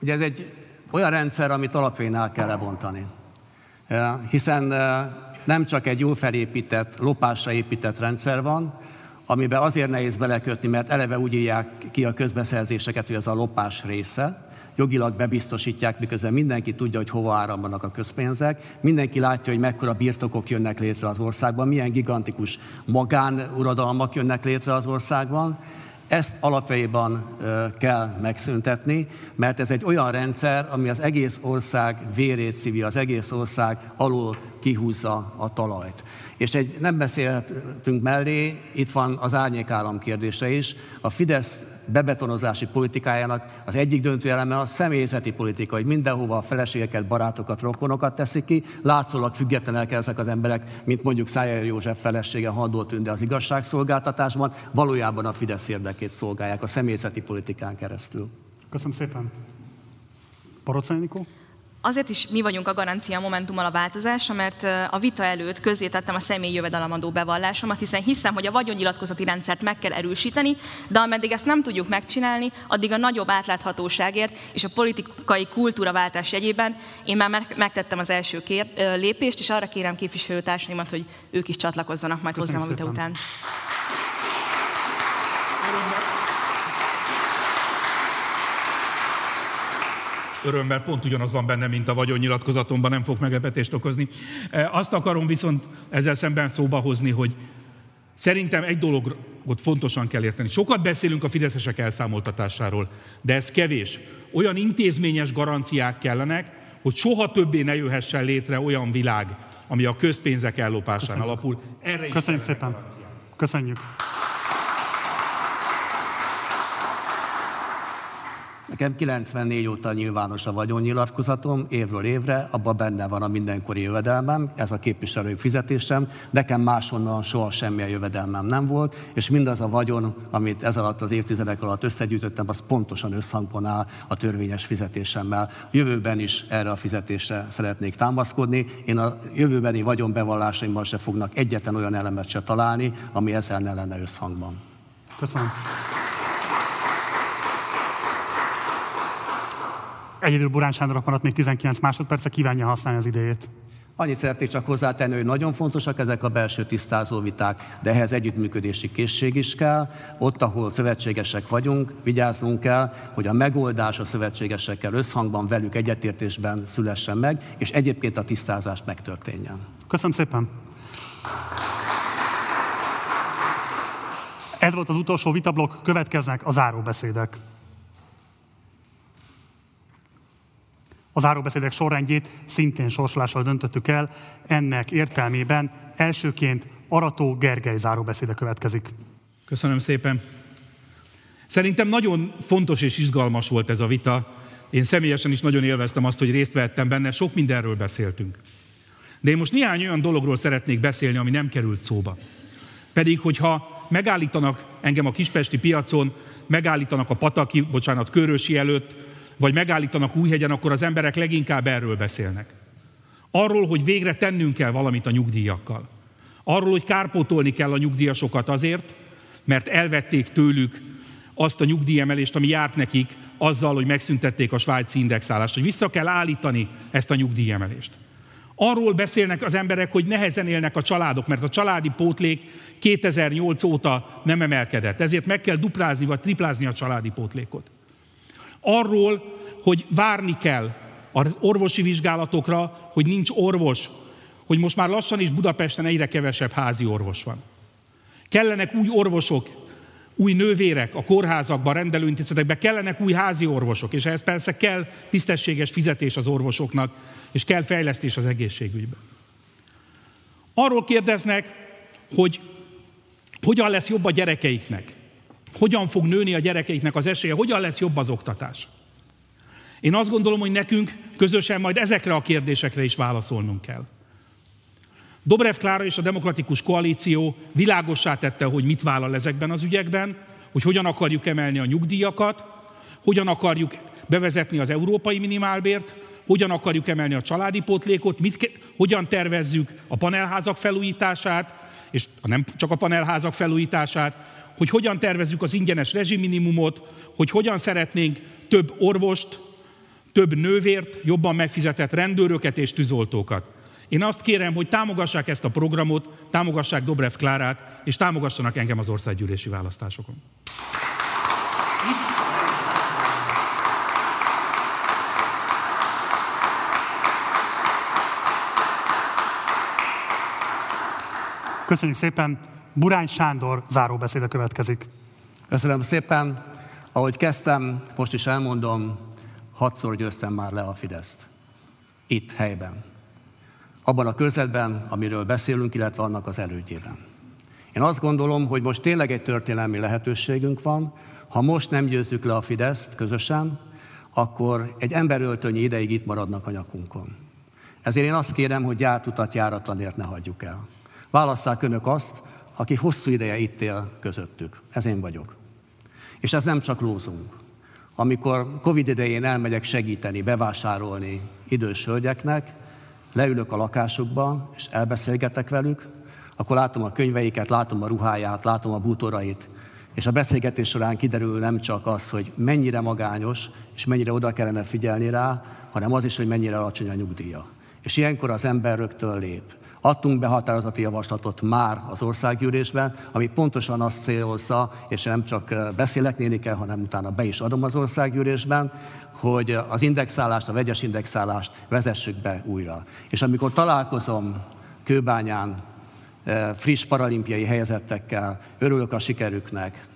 Ugye ez egy olyan rendszer, amit alapján el kell lebontani. Hiszen nem csak egy jól felépített, lopásra épített rendszer van, amiben azért nehéz belekötni, mert eleve úgy írják ki a közbeszerzéseket, hogy az a lopás része, jogilag bebiztosítják, miközben mindenki tudja, hogy hova áramlanak a közpénzek, mindenki látja, hogy mekkora birtokok jönnek létre az országban, milyen gigantikus magánuradalmak jönnek létre az országban, ezt alapjaiban kell megszüntetni, mert ez egy olyan rendszer, ami az egész ország vérét szívi, az egész ország alul kihúzza a talajt. És egy nem beszélhetünk mellé, itt van az árnyékállam kérdése is. A Fidesz bebetonozási politikájának az egyik döntő eleme a személyzeti politika, hogy mindenhova a feleségeket, barátokat, rokonokat teszik ki. Látszólag függetlenek ezek az emberek, mint mondjuk Szájer József felesége Handó Tünde az igazságszolgáltatásban, valójában a Fidesz érdekét szolgálják a személyzeti politikán keresztül. Köszönöm szépen. Parocánikó? Azért is mi vagyunk a garancia Momentummal a változásra, mert a vita előtt közzétettem a személyi jövedelemadó bevallásomat, hiszen hiszem, hogy a vagyonnyilatkozati rendszert meg kell erősíteni, de ameddig ezt nem tudjuk megcsinálni, addig a nagyobb átláthatóságért és a politikai kultúraváltás jegyében én már megtettem az első kér, lépést, és arra kérem képviselőtársaimat, hogy ők is csatlakozzanak majd hozzám a vita után. Örömmel pont ugyanaz van benne, mint a vagyonnyilatkozatomban, nem fog meglepetést okozni. E, azt akarom viszont ezzel szemben szóba hozni, hogy szerintem egy dologot fontosan kell érteni. Sokat beszélünk a fideszesek elszámoltatásáról, de ez kevés. Olyan intézményes garanciák kellenek, hogy soha többé ne jöhessen létre olyan világ, ami a közpénzek ellopásán Köszönjük. alapul. Erre Köszönjük szépen. Köszönjük. Nekem 94 óta nyilvános a vagyonnyilatkozatom, évről évre, abban benne van a mindenkori jövedelmem, ez a képviselői fizetésem, nekem máshonnan soha semmilyen jövedelmem nem volt, és mindaz a vagyon, amit ez alatt az évtizedek alatt összegyűjtöttem, az pontosan összhangban áll a törvényes fizetésemmel. Jövőben is erre a fizetésre szeretnék támaszkodni. Én a jövőbeni vagyonbevallásaimban se fognak egyetlen olyan elemet se találni, ami ezzel ne lenne összhangban. Köszönöm. Egyedül Burán Sándornak maradt még 19 másodperce, kívánja használni az idejét. Annyit szeretnék csak hozzátenni, hogy nagyon fontosak ezek a belső tisztázó viták, de ehhez együttműködési készség is kell. Ott, ahol szövetségesek vagyunk, vigyáznunk kell, hogy a megoldás a szövetségesekkel összhangban velük egyetértésben szülessen meg, és egyébként a tisztázás megtörténjen. Köszönöm szépen! Ez volt az utolsó vitablok, következnek a záróbeszédek. A záróbeszédek sorrendjét szintén sorsolással döntöttük el, ennek értelmében elsőként Arató Gergely záróbeszéde következik. Köszönöm szépen. Szerintem nagyon fontos és izgalmas volt ez a vita. Én személyesen is nagyon élveztem azt, hogy részt vettem benne, sok mindenről beszéltünk. De én most néhány olyan dologról szeretnék beszélni, ami nem került szóba. Pedig, hogyha megállítanak engem a kispesti piacon, megállítanak a Pataki, bocsánat, Körösi előtt, vagy megállítanak Újhegyen, akkor az emberek leginkább erről beszélnek. Arról, hogy végre tennünk kell valamit a nyugdíjakkal. Arról, hogy kárpótolni kell a nyugdíjasokat azért, mert elvették tőlük azt a nyugdíjemelést, ami járt nekik, azzal, hogy megszüntették a svájci indexálást, hogy vissza kell állítani ezt a nyugdíjemelést. Arról beszélnek az emberek, hogy nehezen élnek a családok, mert a családi pótlék 2008 óta nem emelkedett. Ezért meg kell duplázni vagy triplázni a családi pótlékot. Arról, hogy várni kell az orvosi vizsgálatokra, hogy nincs orvos, hogy most már lassan is Budapesten egyre kevesebb házi orvos van. Kellenek új orvosok, új nővérek a kórházakban, rendelőintézetekben, kellenek új házi orvosok, és ehhez persze kell tisztességes fizetés az orvosoknak, és kell fejlesztés az egészségügyben. Arról kérdeznek, hogy hogyan lesz jobb a gyerekeiknek. Hogyan fog nőni a gyerekeiknek az esélye, hogyan lesz jobb az oktatás. Én azt gondolom, hogy nekünk közösen majd ezekre a kérdésekre is válaszolnunk kell. Dobrev Klára és a Demokratikus Koalíció világossá tette, hogy mit vállal ezekben az ügyekben, hogy hogyan akarjuk emelni a nyugdíjakat, hogyan akarjuk bevezetni az európai minimálbért, hogyan akarjuk emelni a családi pótlékot, mit, hogyan tervezzük a panelházak felújítását, és nem csak a panelházak felújítását, hogy hogyan tervezzük az ingyenes rezsiminimumot, hogy hogyan szeretnénk több orvost, több nővért, jobban megfizetett rendőröket és tűzoltókat. Én azt kérem, hogy támogassák ezt a programot, támogassák Dobrev Klárát, és támogassanak engem az országgyűlési választásokon. Köszönjük szépen. Burány Sándor záróbeszéde következik. Köszönöm szépen. Ahogy kezdtem, most is elmondom, hatszor győztem már le a Fideszt. Itt, helyben. Abban a körzetben, amiről beszélünk, illetve annak az elődjében. Én azt gondolom, hogy most tényleg egy történelmi lehetőségünk van, ha most nem győzzük le a Fideszt közösen, akkor egy emberöltönyi ideig itt maradnak a nyakunkon. Ezért én azt kérem, hogy játutat járatlanért ne hagyjuk el. Válasszák önök azt, aki hosszú ideje itt él közöttük. Ez én vagyok. És ez nem csak lózunk. Amikor Covid idején elmegyek segíteni, bevásárolni idős hölgyeknek, leülök a lakásukba, és elbeszélgetek velük, akkor látom a könyveiket, látom a ruháját, látom a bútorait, és a beszélgetés során kiderül nem csak az, hogy mennyire magányos, és mennyire oda kellene figyelni rá, hanem az is, hogy mennyire alacsony a nyugdíja. És ilyenkor az ember rögtön lép. Adtunk be határozati javaslatot már az országgyűlésben, ami pontosan azt célozza, és nem csak beszélek nénikkel, hanem utána be is adom az országgyűlésben, hogy az indexálást, a vegyes indexálást vezessük be újra. És amikor találkozom Kőbányán friss paralimpiai helyezettekkel, örülök a sikerüknek,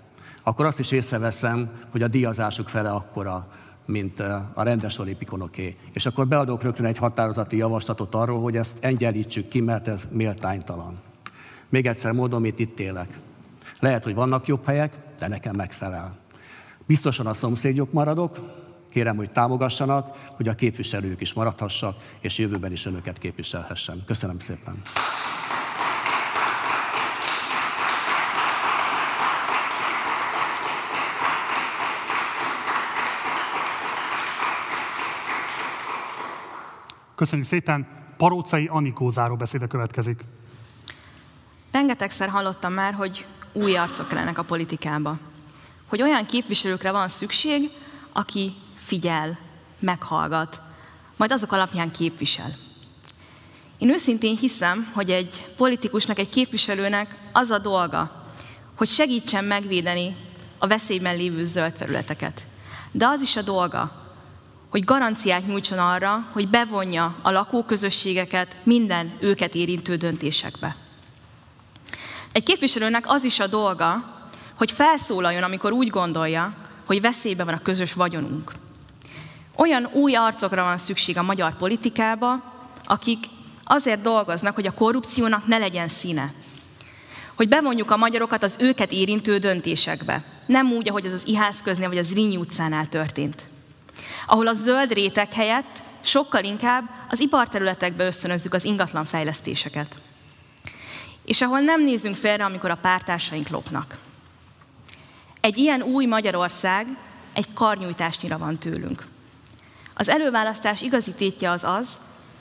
akkor azt is észreveszem, hogy a díjazásuk fele akkora, mint a rendes olimpikonoké. És akkor beadok rögtön egy határozati javaslatot arról, hogy ezt engyenlítsük ki, mert ez méltánytalan. Még egyszer mondom, itt itt élek. Lehet, hogy vannak jobb helyek, de nekem megfelel. Biztosan a szomszédjuk maradok, kérem, hogy támogassanak, hogy a képviselők is maradhassak, és jövőben is önöket képviselhessem. Köszönöm szépen. Köszönjük szépen. Parócai Anikó záróbeszéde következik. Rengetegszer hallottam már, hogy új arcok kellenek a politikába. Hogy olyan képviselőkre van szükség, aki figyel, meghallgat, majd azok alapján képvisel. Én őszintén hiszem, hogy egy politikusnak, egy képviselőnek az a dolga, hogy segítsen megvédeni a veszélyben lévő zöld területeket. De az is a dolga, hogy garanciát nyújtson arra, hogy bevonja a lakóközösségeket minden őket érintő döntésekbe. Egy képviselőnek az is a dolga, hogy felszólaljon, amikor úgy gondolja, hogy veszélybe van a közös vagyonunk. Olyan új arcokra van szükség a magyar politikába, akik azért dolgoznak, hogy a korrupciónak ne legyen színe. Hogy bevonjuk a magyarokat az őket érintő döntésekbe. Nem úgy, ahogy ez az Ihász köznél vagy az Rínyi utcánál történt ahol a zöld réteg helyett sokkal inkább az iparterületekbe ösztönözzük az ingatlan fejlesztéseket. És ahol nem nézünk félre, amikor a pártársaink lopnak. Egy ilyen új Magyarország egy karnyújtásnyira van tőlünk. Az előválasztás igazi tétje az az,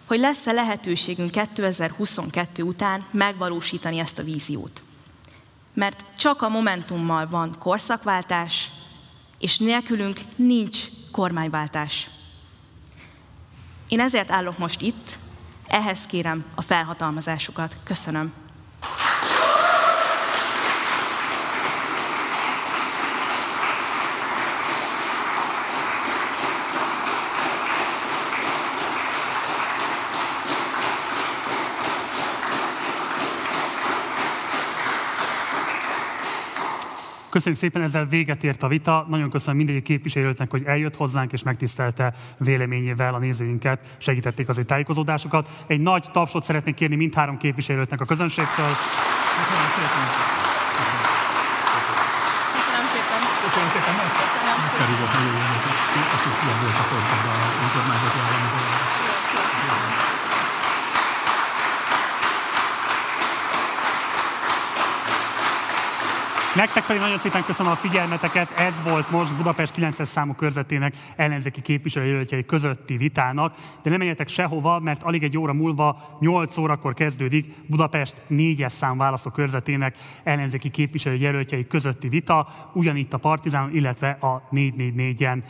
hogy lesz-e lehetőségünk 2022 után megvalósítani ezt a víziót. Mert csak a Momentummal van korszakváltás, és nélkülünk nincs kormányváltás. Én ezért állok most itt, ehhez kérem a felhatalmazásukat. Köszönöm. Köszönjük szépen, ezzel véget ért a vita. Nagyon köszönöm mindegyik képviselőtnek, hogy eljött hozzánk és megtisztelte véleményével a nézőinket, segítették az ő tájékozódásukat. Egy nagy tapsot szeretnék kérni mindhárom képviselőtnek a közönségtől. Köszönöm szépen. Köszönöm szépen. Köszönöm szépen. Köszönöm szépen. Nektek pedig nagyon szépen köszönöm a figyelmeteket. Ez volt most Budapest 9 számú körzetének ellenzéki képviselőjelöltjei közötti vitának. De nem menjetek sehova, mert alig egy óra múlva, 8 órakor kezdődik Budapest 4-es szám választókörzetének ellenzéki képviselőjelöltjei közötti vita, ugyanitt a Partizán, illetve a 444-en.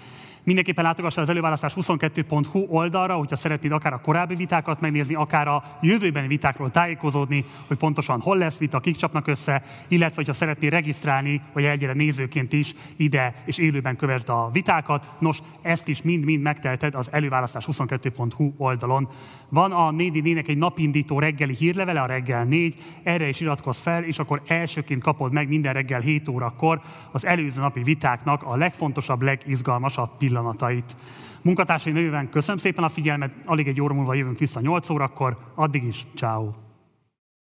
Mindenképpen látogassa az előválasztás 22.hu oldalra, hogyha szeretnéd akár a korábbi vitákat megnézni, akár a jövőbeni vitákról tájékozódni, hogy pontosan hol lesz vita, kik csapnak össze, illetve hogyha szeretnél regisztrálni, vagy egyre nézőként is ide és élőben kövesd a vitákat. Nos, ezt is mind-mind megtelted az előválasztás 22.hu oldalon. Van a 4 egy napindító reggeli hírlevele, a reggel 4, erre is iratkozz fel, és akkor elsőként kapod meg minden reggel 7 órakor az előző napi vitáknak a legfontosabb, legizgalmasabb pillanatait. Munkatársai nőven köszönöm szépen a figyelmet, alig egy óra múlva jövünk vissza 8 órakor, addig is, ciao.